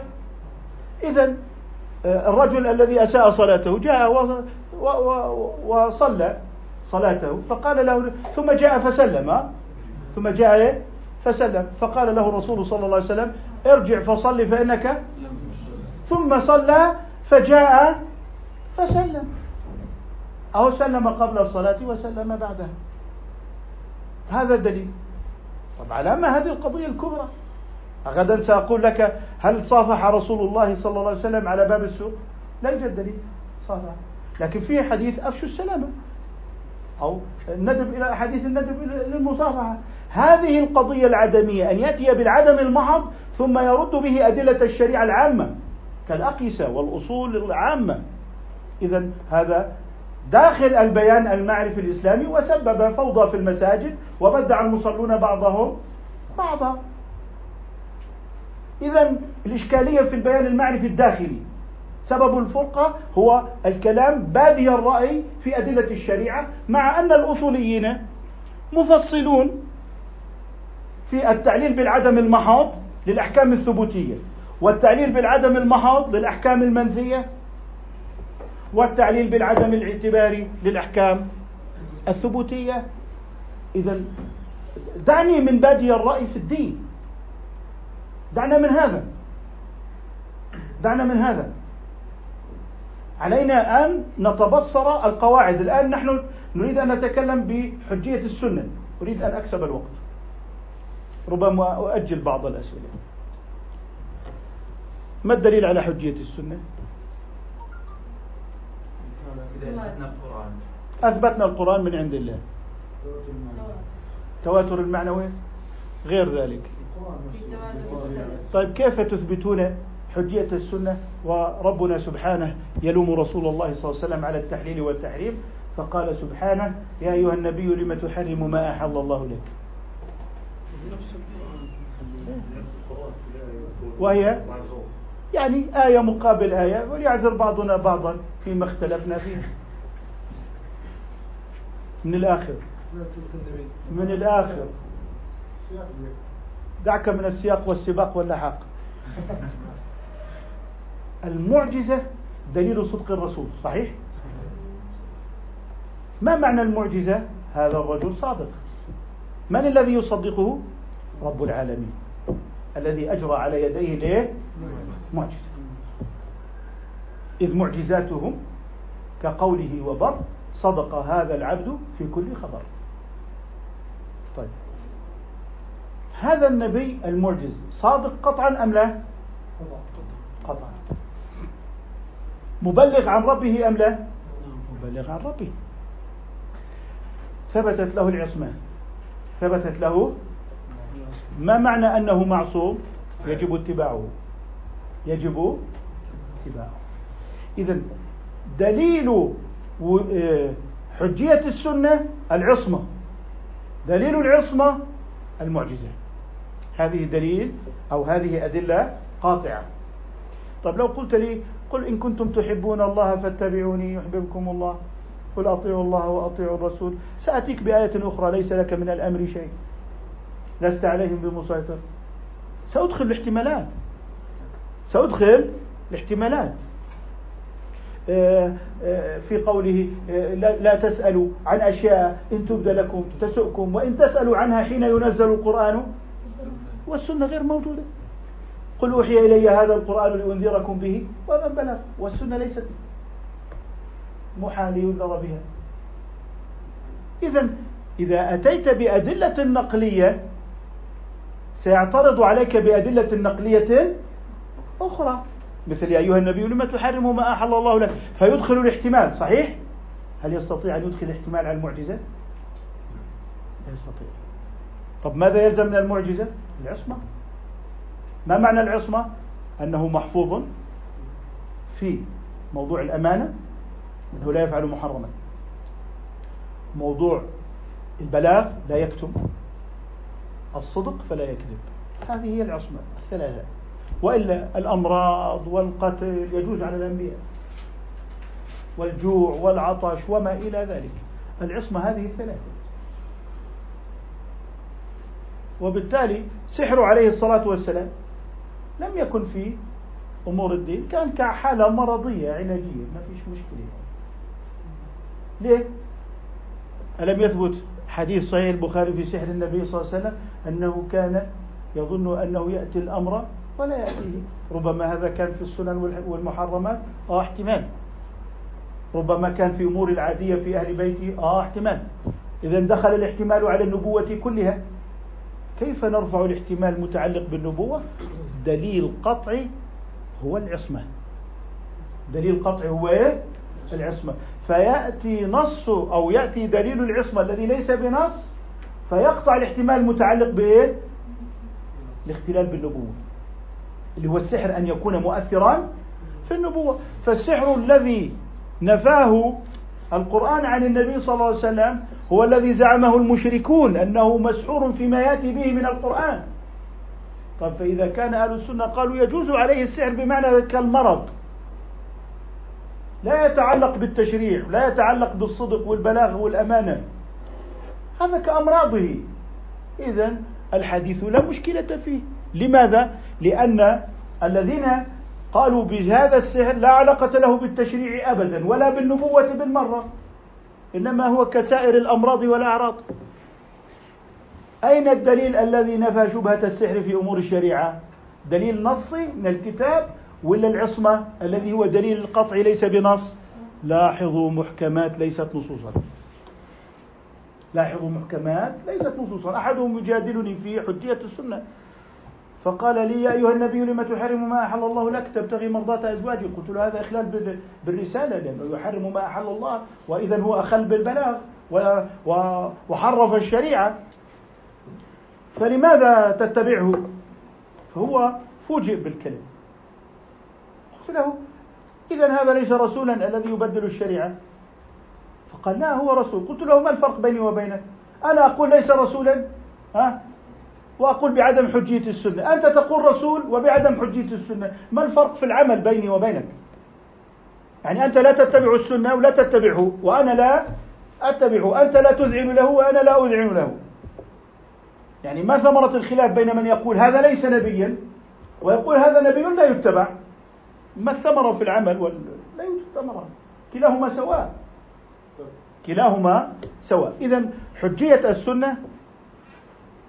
إذا آه، الرجل الذي أساء صلاته جاء وصلى صلاته فقال له ثم جاء فسلم. ثم جاء فسلم. فقال له الرسول صلى الله عليه وسلم ارجع فصل فإنك ثم صلى فجاء فسلم. أو سلم قبل الصلاة وسلم بعدها. هذا الدليل. طبعا أما هذه القضية الكبرى. غدا سأقول لك هل صافح رسول الله صلى الله عليه وسلم على باب السوق؟ لا يوجد دليل. صافح. لكن في حديث أفشوا السلامة. أو الندب إلى حديث الندب للمصافحة. هذه القضية العدمية أن يأتي بالعدم المحض ثم يرد به أدلة الشريعة العامة كالأقيسة والأصول العامة. إذا هذا داخل البيان المعرفي الإسلامي وسبب فوضى في المساجد وبدع المصلون بعضهم بعضا. إذا الإشكالية في البيان المعرفي الداخلي. سبب الفرقة هو الكلام بادي الرأي في أدلة الشريعة مع أن الأصوليين مفصلون في التعليل بالعدم المحض للأحكام الثبوتية والتعليل بالعدم المحض للأحكام المنفية والتعليل بالعدم الاعتباري للأحكام الثبوتية. إذا دعني من بادي الرأي في الدين. دعنا من هذا. دعنا من هذا. علينا أن نتبصر القواعد. الآن نحن نريد أن نتكلم بحجية السنة. أريد أن أكسب الوقت. ربما أؤجل بعض الأسئلة. ما الدليل على حجية السنة؟ أثبتنا القرآن. أثبتنا القرآن من عند الله. تواتر المعنوي. غير ذلك. طيب كيف تثبتون حجية السنة؟ وربنا سبحانه يلوم رسول الله صلى الله عليه وسلم على التحليل والتحريم فقال سبحانه يا أيها النبي لم تحرم ما أحل الله لك؟ وهي؟ يعني آية مقابل آية وليعذر بعضنا بعضا فيما اختلفنا فيه. من الآخر. من الآخر. دعك من السياق والسباق واللحاق. المعجزة دليل صدق الرسول صحيح؟ ما معنى المعجزة؟ هذا الرجل صادق. من الذي يصدقه؟ رب العالمين. الذي أجرى على يديه ليه؟ معجزة. إذ معجزاتهم كقوله وبر صدق هذا العبد في كل خبر. طيب. هذا النبي المعجز صادق قطعا أم لا؟ قطعا. مبلغ عن ربه أم لا؟ مبلغ عن ربه. ثبتت له العصمة. ثبتت له ما معنى أنه معصوم؟ يجب اتباعه. يجب اتباعه. إذا دليل آه، حجية السنة العصمة. دليل العصمة المعجزة. هذه دليل أو هذه أدلة قاطعة. طب لو قلت لي قل إن كنتم تحبون الله فاتبعوني يحببكم الله قل أطيعوا الله وأطيعوا الرسول. سأتيك بآية أخرى ليس لك من الأمر شيء. لست عليهم بمسيطر. سأدخل الاحتمالات. سأدخل الاحتمالات. آه، آه، في قوله آه، لا تسألوا عن أشياء إن تبد لكم تسؤكم وإن تسألوا عنها حين ينزل القرآن والسنة غير موجودة. قل أوحي إلي هذا القرآن لأنذركم به ومن بلغ والسنة ليست محال ينذر بها. إذا إذا أتيت بأدلة نقلية سيعترض عليك بأدلة نقلية أخرى. مثل يا أيها النبي لما تحرم ما أحل الله لك؟ فيدخل الاحتمال صحيح؟ هل يستطيع أن يدخل الاحتمال على المعجزة؟ لا يستطيع. طب ماذا يلزم من المعجزة؟ العصمة. ما معنى العصمة؟ أنه محفوظ في موضوع الأمانة أنه لا يفعل محرما. موضوع البلاغ لا يكتم. الصدق فلا يكذب. هذه هي العصمة الثلاثة. وإلا الأمراض والقتل يجوز على الأنبياء والجوع والعطش وما إلى ذلك. العصمة هذه الثلاثة. وبالتالي سحر عليه الصلاة والسلام لم يكن في أمور الدين كان كحالة مرضية علاجية ما فيش مشكلة. ليه؟ ألم يثبت حديث صحيح البخاري في سحر النبي صلى الله عليه وسلم أنه كان يظن أنه يأتي الأمر ولا يأتيه. ربما هذا كان في السنن والمحرمات آه احتمال. ربما كان في أمور العادية في أهل بيته آه احتمال. إذا دخل الاحتمال على النبوة كلها. كيف نرفع الاحتمال المتعلق بالنبوة؟ دليل قطعي هو العصمة. دليل قطعي هو إيه؟ العصمة. فيأتي نص أو يأتي دليل العصمة الذي ليس بنص فيقطع الاحتمال المتعلق بإيه؟ الاختلال بالنبوة. اللي هو السحر أن يكون مؤثرا في النبوة. فالسحر الذي نفاه القرآن عن النبي صلى الله عليه وسلم هو الذي زعمه المشركون أنه مسحور فيما يأتي به من القرآن. طيب فإذا كان أهل السنة قالوا يجوز عليه السحر بمعنى كالمرض. لا يتعلق بالتشريع لا يتعلق بالصدق والبلاغ والأمانة. هذا كأمراضه. إذا الحديث لا مشكلة فيه. لماذا؟ لأن الذين قالوا بهذا السحر لا علاقة له بالتشريع أبدا ولا بالنبوة بالمرة إنما هو كسائر الأمراض والأعراض. أين الدليل الذي نفى شبهة السحر في أمور الشريعة؟ دليل نصي من الكتاب ولا العصمة الذي هو دليل القطع ليس بنص؟ لاحظوا محكمات ليست نصوصا. لاحظوا محكمات ليست نصوصا. أحدهم يجادلني في حجية السنة. فقال لي يا أيها النبي لم تحرم ما أحل الله لك؟ تبتغي مرضاة أزواجك. قلت له هذا إخلال بالرسالة لأنه يحرم ما أحل الله وإذا هو أخل بالبلاغ وحرف الشريعة. فلماذا تتبعه؟ فهو فوجئ بالكلمة قلت له إذا هذا ليس رسولا الذي يبدل الشريعة. فقال لا هو رسول. قلت له ما الفرق بيني وبينك؟ أنا أقول ليس رسولا؟ ها؟ وأقول بعدم حجية السنة. أنت تقول رسول وبعدم حجية السنة. ما الفرق في العمل بيني وبينك؟ يعني أنت لا تتبع السنة ولا تتبعه وأنا لا أتبعه. أنت لا تذعن له وأنا لا أذعن له. يعني ما ثمرة الخلاف بين من يقول هذا ليس نبيا ويقول هذا نبي لا يتبع. ما الثمرة في العمل؟ ولا لا يوجد ثمرة كلاهما سواء. كلاهما سواء. إذا حجية السنة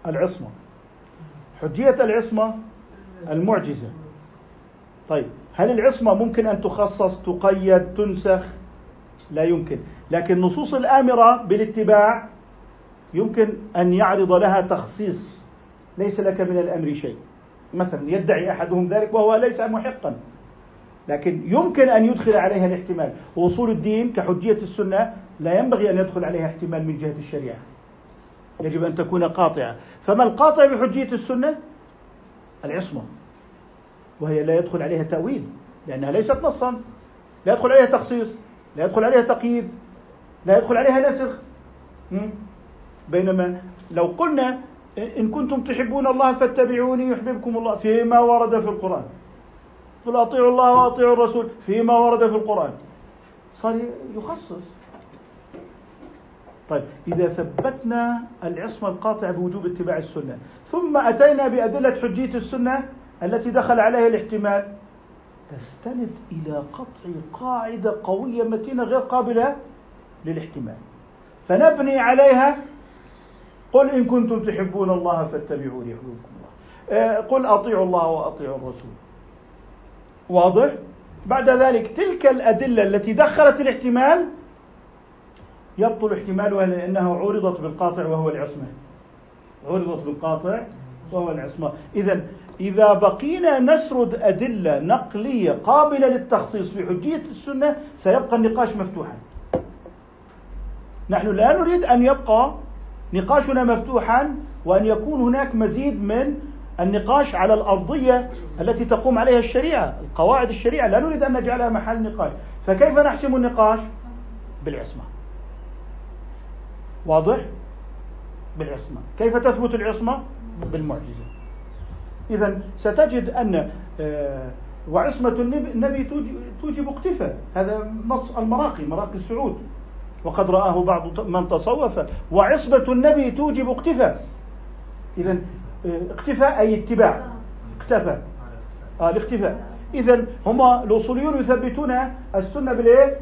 العصمة. حجية العصمة المعجزة. طيب هل العصمة ممكن أن تخصص تقيد تنسخ؟ لا يمكن. لكن نصوص الآمرة بالاتباع يمكن أن يعرض لها تخصيص. ليس لك من الأمر شيء. مثلا يدعي أحدهم ذلك وهو ليس محقا. لكن يمكن أن يدخل عليها الاحتمال. وصول الدين كحجية السنة لا ينبغي أن يدخل عليها احتمال من جهة الشريعة. يجب أن تكون قاطعة. فما القاطع بحجية السنة؟ العصمة. وهي لا يدخل عليها تأويل لأنها ليست نصا. لا يدخل عليها تخصيص لا يدخل عليها تقييد لا يدخل عليها نسخ. بينما لو قلنا إن كنتم تحبون الله فاتبعوني يحببكم الله فيما ورد في القرآن. قل أطيعوا الله وأطيعوا الرسول فيما ورد في القرآن. صار يخصص. طيب إذا ثبتنا العصمة القاطعة بوجوب اتباع السنة ثم أتينا بأدلة حجية السنة التي دخل عليها الاحتمال. تستند إلى قطع قاعدة قوية متينة غير قابلة للاحتمال. فنبني عليها قل إن كنتم تحبون الله فاتبعوني يحببكم الله. آه، قل أطيعوا الله وأطيعوا الرسول. واضح؟ بعد ذلك تلك الأدلة التي دخلت الاحتمال يبطل احتمالها لأنها عرضت بالقاطع وهو العصمة. عرضت بالقاطع وهو العصمة. إذا إذا بقينا نسرد أدلة نقلية قابلة للتخصيص في حجية السنة سيبقى النقاش مفتوحا. نحن لا نريد أن يبقى نقاشنا مفتوحا وأن يكون هناك مزيد من النقاش على الأرضية التي تقوم عليها الشريعة القواعد الشريعة. لا نريد أن نجعلها محل نقاش. فكيف نحسم النقاش؟ بالعصمة. واضح؟ بالعصمة. كيف تثبت العصمة؟ بالمعجزة. إذا ستجد أن آه، وعصمة النبي توجب اقتفاء. هذا نص المراقي مراقي السعود. وقد رآه بعض من تصوف. وعصمة النبي توجب اقتفاء. إذا آه، اقتفاء أي اتباع. اقتفى آه الاقتفاء إذا هم الأصوليون يثبتون السنة بالإيه؟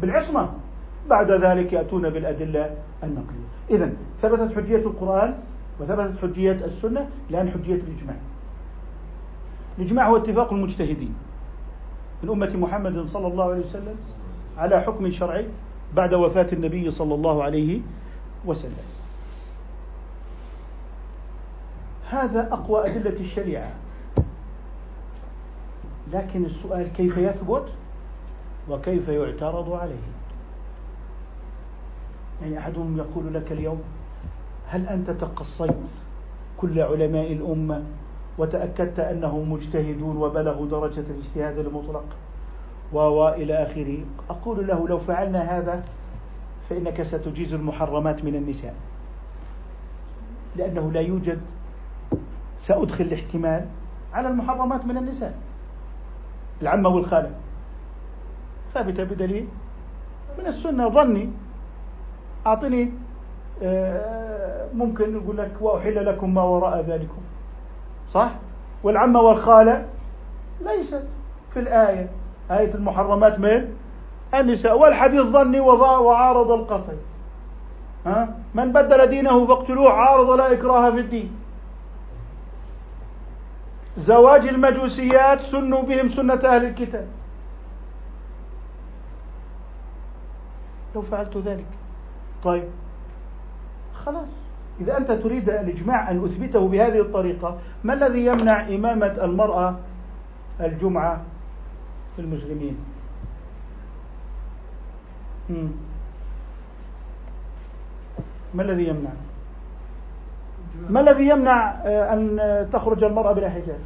بالعصمة. بعد ذلك يأتون بالأدلة النقلية. إذا ثبتت حجية القرآن وثبتت حجية السنة لأن حجية الإجماع. الإجماع هو اتفاق المجتهدين. من أمة محمد صلى الله عليه وسلم على حكم شرعي بعد وفاة النبي صلى الله عليه وسلم. هذا أقوى أدلة الشريعة. لكن السؤال كيف يثبت وكيف يعترض عليه؟ يعني أحدهم يقول لك اليوم هل أنت تقصيت كل علماء الأمة وتأكدت أنهم مجتهدون وبلغوا درجة الاجتهاد المطلق. وإلى آخره. أقول له لو فعلنا هذا فإنك ستجيز المحرمات من النساء. لأنه لا يوجد سأدخل الاحتمال على المحرمات من النساء. العمة والخالة. ثابتة بدليل من السنة ظني أعطني آه، ممكن يقول لك وأحل لكم ما وراء ذلكم. صح؟ والعمة والخالة ليست في الآية. آية المحرمات من النساء. والحديث ظني وعارض القطع ها؟ من بدل دينه فاقتلوه عارض لا إكراه في الدين. زواج المجوسيات سنوا بهم سنة أهل الكتاب. لو فعلت ذلك طيب. خلاص. إذا أنت تريد الإجماع أن أثبته بهذه الطريقة ما الذي يمنع إمامة المرأة الجمعة في المسلمين؟ ما الذي يمنع؟ ما الذي يمنع آه، أن تخرج المرأة بلا حجاب؟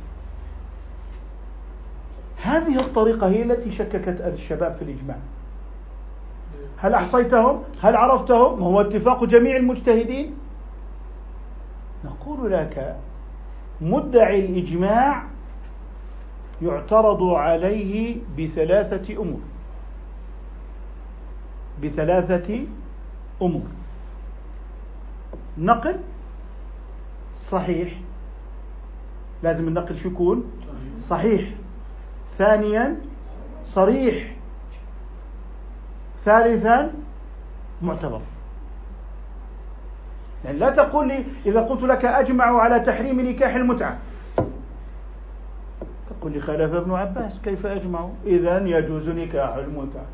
هذه الطريقة هي التي شككت الشباب في الإجماع. هل أحصيتهم؟ هل عرفتهم؟ هو اتفاق جميع المجتهدين. نقول لك مدعي الإجماع يعترض عليه بثلاثة أمور. بثلاثة أمور. نقل صحيح. لازم النقل شو يكون؟ صحيح. ثانيا صريح. ثالثا معتبر. يعني لا تقول لي إذا قلت لك أجمع على تحريم نكاح المتعة. تقول لي خالف ابن عباس كيف أجمع؟ إذا يجوز نكاح المتعة.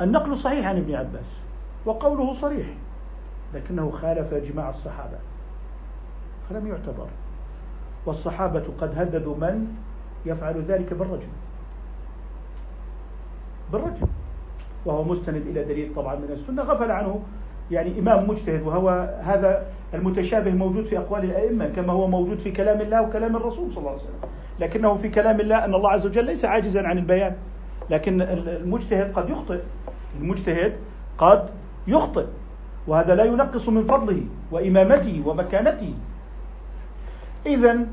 النقل صحيح عن ابن عباس وقوله صريح لكنه خالف إجماع الصحابة. فلم يعتبر. والصحابة قد هددوا من؟ يفعل ذلك بالرجل بالرجل وهو مستند إلى دليل طبعا من السنة غفل عنه يعني إمام مجتهد وهو هذا المتشابه موجود في أقوال الأئمة كما هو موجود في كلام الله وكلام الرسول صلى الله عليه وسلم. لكنه في كلام الله أن الله عز وجل ليس عاجزا عن البيان. لكن المجتهد قد يخطئ. المجتهد قد يخطئ. وهذا لا ينقص من فضله وإمامته ومكانته. إذا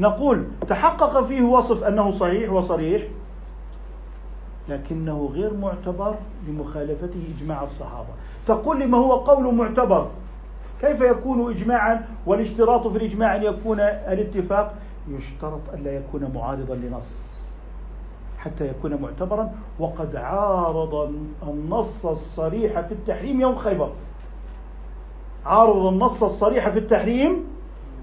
نقول تحقق فيه وصف أنه صحيح وصريح لكنه غير معتبر لمخالفته إجماع الصحابة. تقول لي ما هو قول معتبر كيف يكون إجماعا والاشتراط في الإجماع أن يكون الاتفاق؟ يشترط ألا يكون معارضا لنص حتى يكون معتبرا. وقد عارض النص الصريح في التحريم يوم خيبر. عارض النص الصريح في التحريم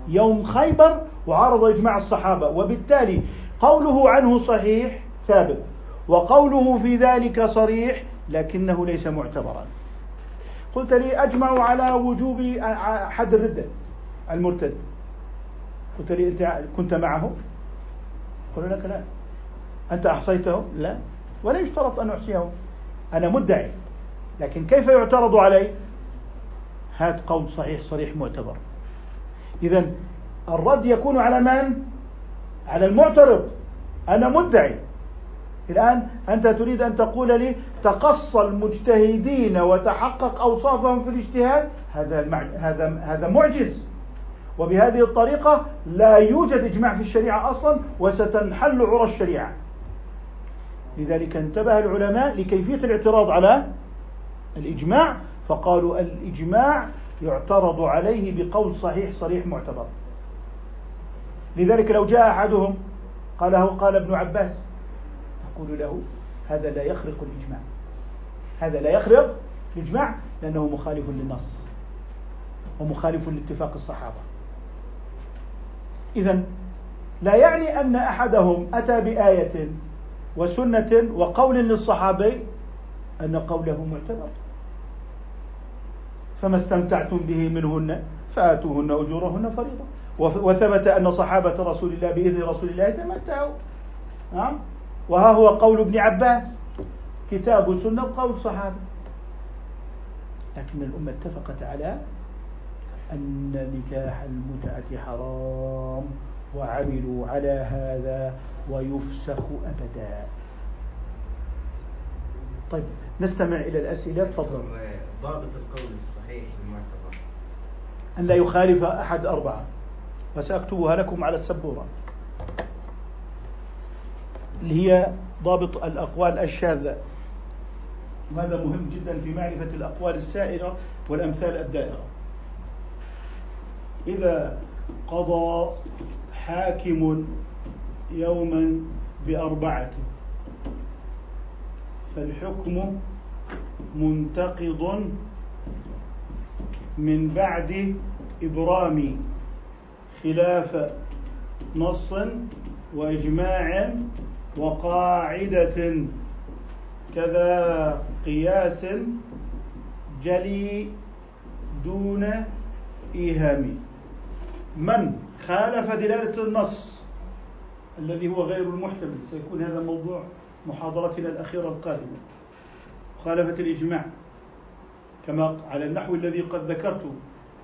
يوم خيبر وعارض إجماع الصحابة وبالتالي قوله عنه صحيح ثابت وقوله في ذلك صريح لكنه ليس معتبرا. قلت لي أجمع على وجوب حد الردة المرتد. قلت لي أنت كنت معه؟ قلت لك لا. أنت أحصيته؟ لا. ولا يشترط أن أحصيه. أنا مدعي. لكن كيف يعترض علي؟ هات قول صحيح صريح معتبر. إذا الرد يكون على من؟ على المعترض. أنا مدعي. الآن أنت تريد أن تقول لي تقصى المجتهدين وتحقق أوصافهم في الاجتهاد؟ هذا هذا هذا معجز. وبهذه الطريقة لا يوجد إجماع في الشريعة أصلا وستنحل عرى الشريعة. لذلك انتبه العلماء لكيفية الاعتراض على الإجماع فقالوا الإجماع يعترض عليه بقول صحيح صريح معتبر. لذلك لو جاء أحدهم قاله قال ابن عباس تقول له هذا لا يخرق الإجماع. هذا لا يخرق الإجماع لأنه مخالف للنص ومخالف لاتفاق الصحابة. إذا لا يعني أن أحدهم أتى بآية وسنة وقول للصحابي أن قوله معتبر. فما استمتعتم به منهن فآتوهن أجورهن فريضة. وثبت أن صحابة رسول الله بإذن رسول الله تمتعوا. نعم. وها هو قول ابن عباس. كتاب سنة وقول صحابة. لكن الأمة اتفقت على أن نكاح المتعة حرام وعملوا على هذا ويفسخ أبدا. طيب نستمع إلى الأسئلة. تفضل. ضابط القول الصحيح المعتبر أن لا يخالف أحد أربعة. وسأكتبها لكم على السبورة. اللي هي ضابط الأقوال الشاذة. وهذا مهم جدا في معرفة الأقوال السائرة والأمثال الدائرة. إذا قضى حاكم يوما بأربعة فالحكم منتقض من بعد إبرام خلاف نص وإجماع وقاعدة. كذا قياس جلي دون إيهام. من خالف دلالة النص الذي هو غير المحتمل؟ سيكون هذا موضوع محاضرتنا الأخيرة القادمة. مخالفة الإجماع كما على النحو الذي قد ذكرته.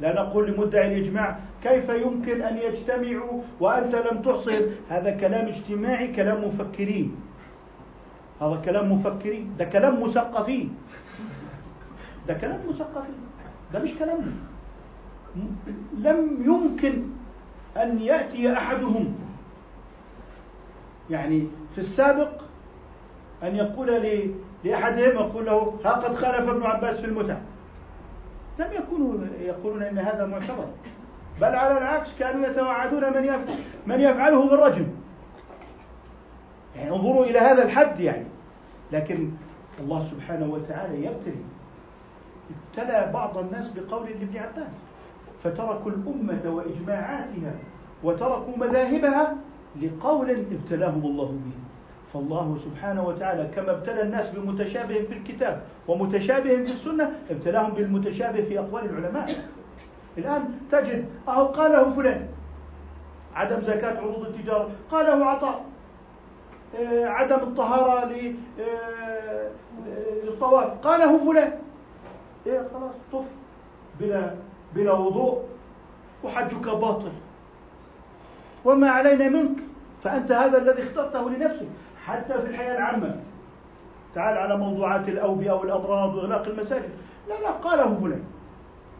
لا نقول لمدعي الإجماع كيف يمكن أن يجتمعوا وأنت لم تحصر هذا كلام اجتماعي كلام مفكرين. هذا كلام مفكرين ده كلام مثقفين. ده كلام مثقفين. ده مش كلامنا لم يمكن أن يأتي أحدهم. يعني في السابق أن يقول لأحدهم يقول له ها قد خالف ابن عباس في المتع لم يكونوا يقولون إن هذا معتبر بل على العكس كانوا يتوعدون من من يفعله بالرجم يعني انظروا إلى هذا الحد يعني. لكن الله سبحانه وتعالى يبتلي ابتلى بعض الناس بقول لابن عباس فتركوا الأمة وإجماعاتها وتركوا مذاهبها لقول ابتلاهم الله به. فالله سبحانه وتعالى كما ابتلى الناس بمتشابه في الكتاب ومتشابه في السنة ابتلاهم بالمتشابه في أقوال العلماء. الآن تجد أهو قاله فلان عدم زكاة عروض التجارة قاله عطاء آه، عدم الطهارة آه، للطواف قاله فلان. إيه خلاص طف بلا بلا وضوء وحجك باطل. وما علينا منك فأنت هذا الذي اخترته لنفسك. حتى في الحياة العامة. تعال على موضوعات الأوبئة والأمراض وإغلاق المساجد. لا لا قاله فلان.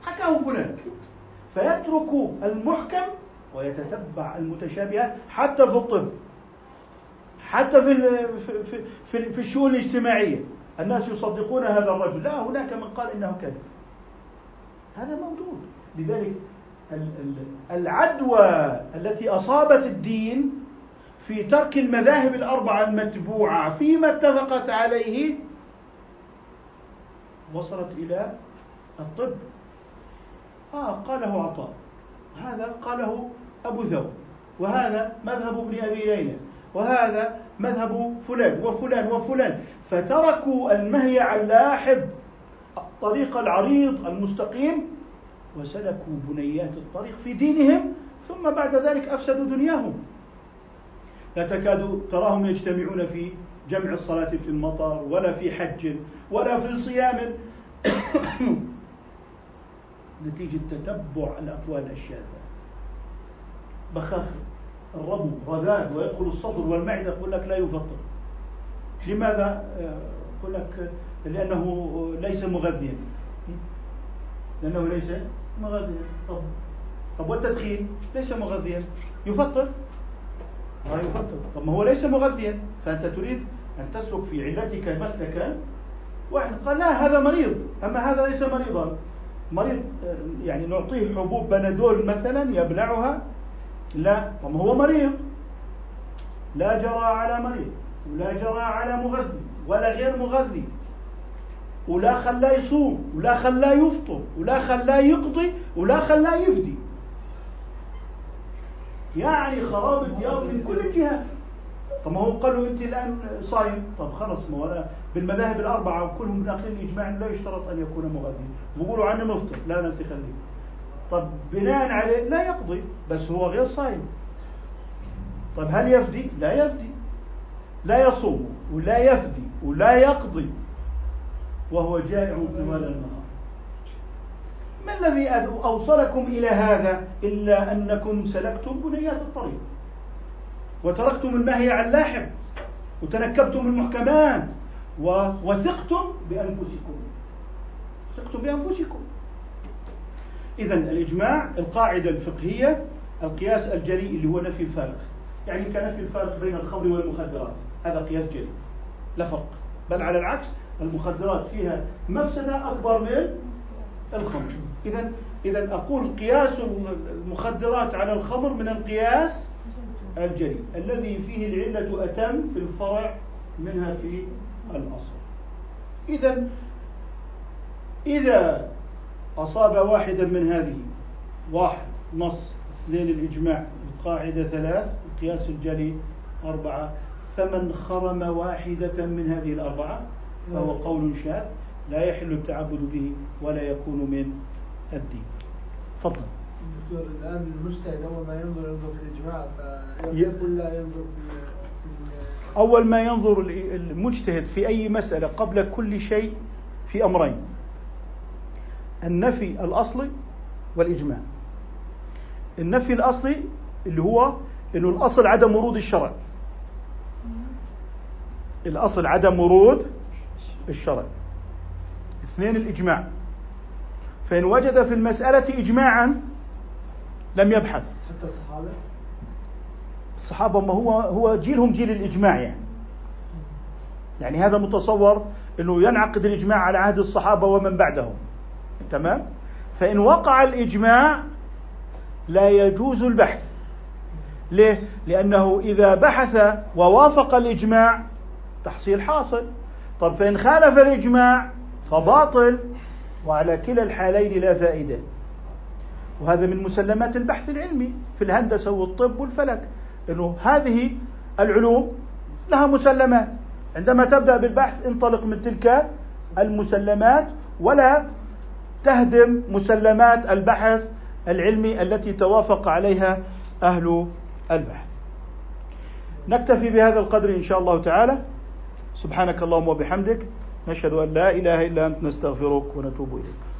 حكاه فلان. فيترك المحكم ويتتبع المتشابهات حتى في الطب. حتى في في في, في الشؤون الاجتماعية. الناس يصدقون هذا الرجل. لا هناك من قال إنه كذب. هذا موجود. لذلك العدوى التي أصابت الدين في ترك المذاهب الأربعة المتبوعة فيما اتفقت عليه وصلت إلى الطب. آه قاله عطاء. هذا قاله أبو ثور وهذا مذهب ابن أبي ليلى. وهذا مذهب فلان وفلان وفلان. فتركوا المهيع اللاحب الطريق العريض المستقيم وسلكوا بنيات الطريق في دينهم ثم بعد ذلك أفسدوا دنياهم. لا تكاد تراهم يجتمعون في جمع الصلاة في المطر ولا في حج ولا في صيام. نتيجة تتبع الأقوال الشاذة. بخاخ الربو رذاذ ويدخل الصدر والمعدة يقول لك لا يفطر. لماذا؟ يقول لك لأنه ليس مغذيا. لأنه ليس مغذيا. طب طب والتدخين؟ ليس مغذيا. يفطر. ما يفطر طب ما هو ليس مغذيا فأنت تريد أن تسلك في علتك مسلكا. واحد قال لا هذا مريض. أما هذا ليس مريضا. مريض يعني نعطيه حبوب بنادول مثلا يبلعها. لا طب هو مريض. لا جرى على مريض ولا جرى على مغذي ولا غير مغذي. ولا خلاه يصوم ولا خلاه يفطر ولا خلاه يقضي ولا خلاه يفدي. يعني خراب الديار من كل الجهات. طب ما هو قال له أنت الآن صايم. طب خلص ما هو بالمذاهب الأربعة وكلهم داخلين إجماع لا يشترط أن يكون مغذي بيقولوا عنه مفطر لا لا انت طب بناء عليه لا يقضي بس هو غير صايم. طب هل يفدي؟ لا يفدي. لا يصوم ولا يفدي ولا يقضي. وهو جائع طوال النهار ما الذي أوصلكم إلى هذا إلا أنكم سلكتم بنيات الطريق وتركتم المهيع اللاحق وتنكبتم المحكمات وثقتم بأنفسكم. ثقتم بأنفسكم. إذا الإجماع القاعدة الفقهية القياس الجلي اللي هو نفي الفارق. يعني كنفي الفارق بين الخمر والمخدرات. هذا قياس جلي. لا فرق. بل على العكس المخدرات فيها مفسدة أكبر من الخمر. إذا إذا أقول قياس المخدرات على الخمر من القياس الجلي الذي فيه العلة أتم في الفرع منها في الأصل. إذا إذا أصاب واحدا من هذه واحد نص اثنين الإجماع القاعدة ثلاث القياس الجلي أربعة فمن خرم واحدة من هذه الأربعة فهو قول شاذ لا يحل التعبد به ولا يكون من الدين. تفضل. دكتور الآن المجتهد أول ما ينظر ينظر في الإجماع فيقول لا ينظر في أول ما ينظر المجتهد في أي مسألة قبل كل شيء في أمرين. النفي الاصلي والإجماع. النفي الاصلي اللي هو إنه الأصل عدم ورود الشرع. الأصل عدم ورود الشرع. اثنين الإجماع. فإن وجد في المسألة اجماعا لم يبحث. حتى الصحابة؟ الصحابة ما هو هو جيلهم جيل الإجماع يعني. يعني هذا متصور إنه ينعقد الإجماع على عهد الصحابة ومن بعدهم. تمام؟ فإن وقع الإجماع لا يجوز البحث. ليه؟ لأنه إذا بحث ووافق الإجماع تحصيل حاصل. طب فإن خالف الإجماع فباطل. وعلى كلا الحالين لا فائدة. وهذا من مسلمات البحث العلمي في الهندسة والطب والفلك أنه هذه العلوم لها مسلمات. عندما تبدأ بالبحث انطلق من تلك المسلمات ولا تهدم مسلمات البحث العلمي التي توافق عليها أهل البحث. نكتفي بهذا القدر إن شاء الله تعالى. سبحانك اللهم وبحمدك. نشهد أن لا إله إلا أنت نستغفرك ونتوب إليك.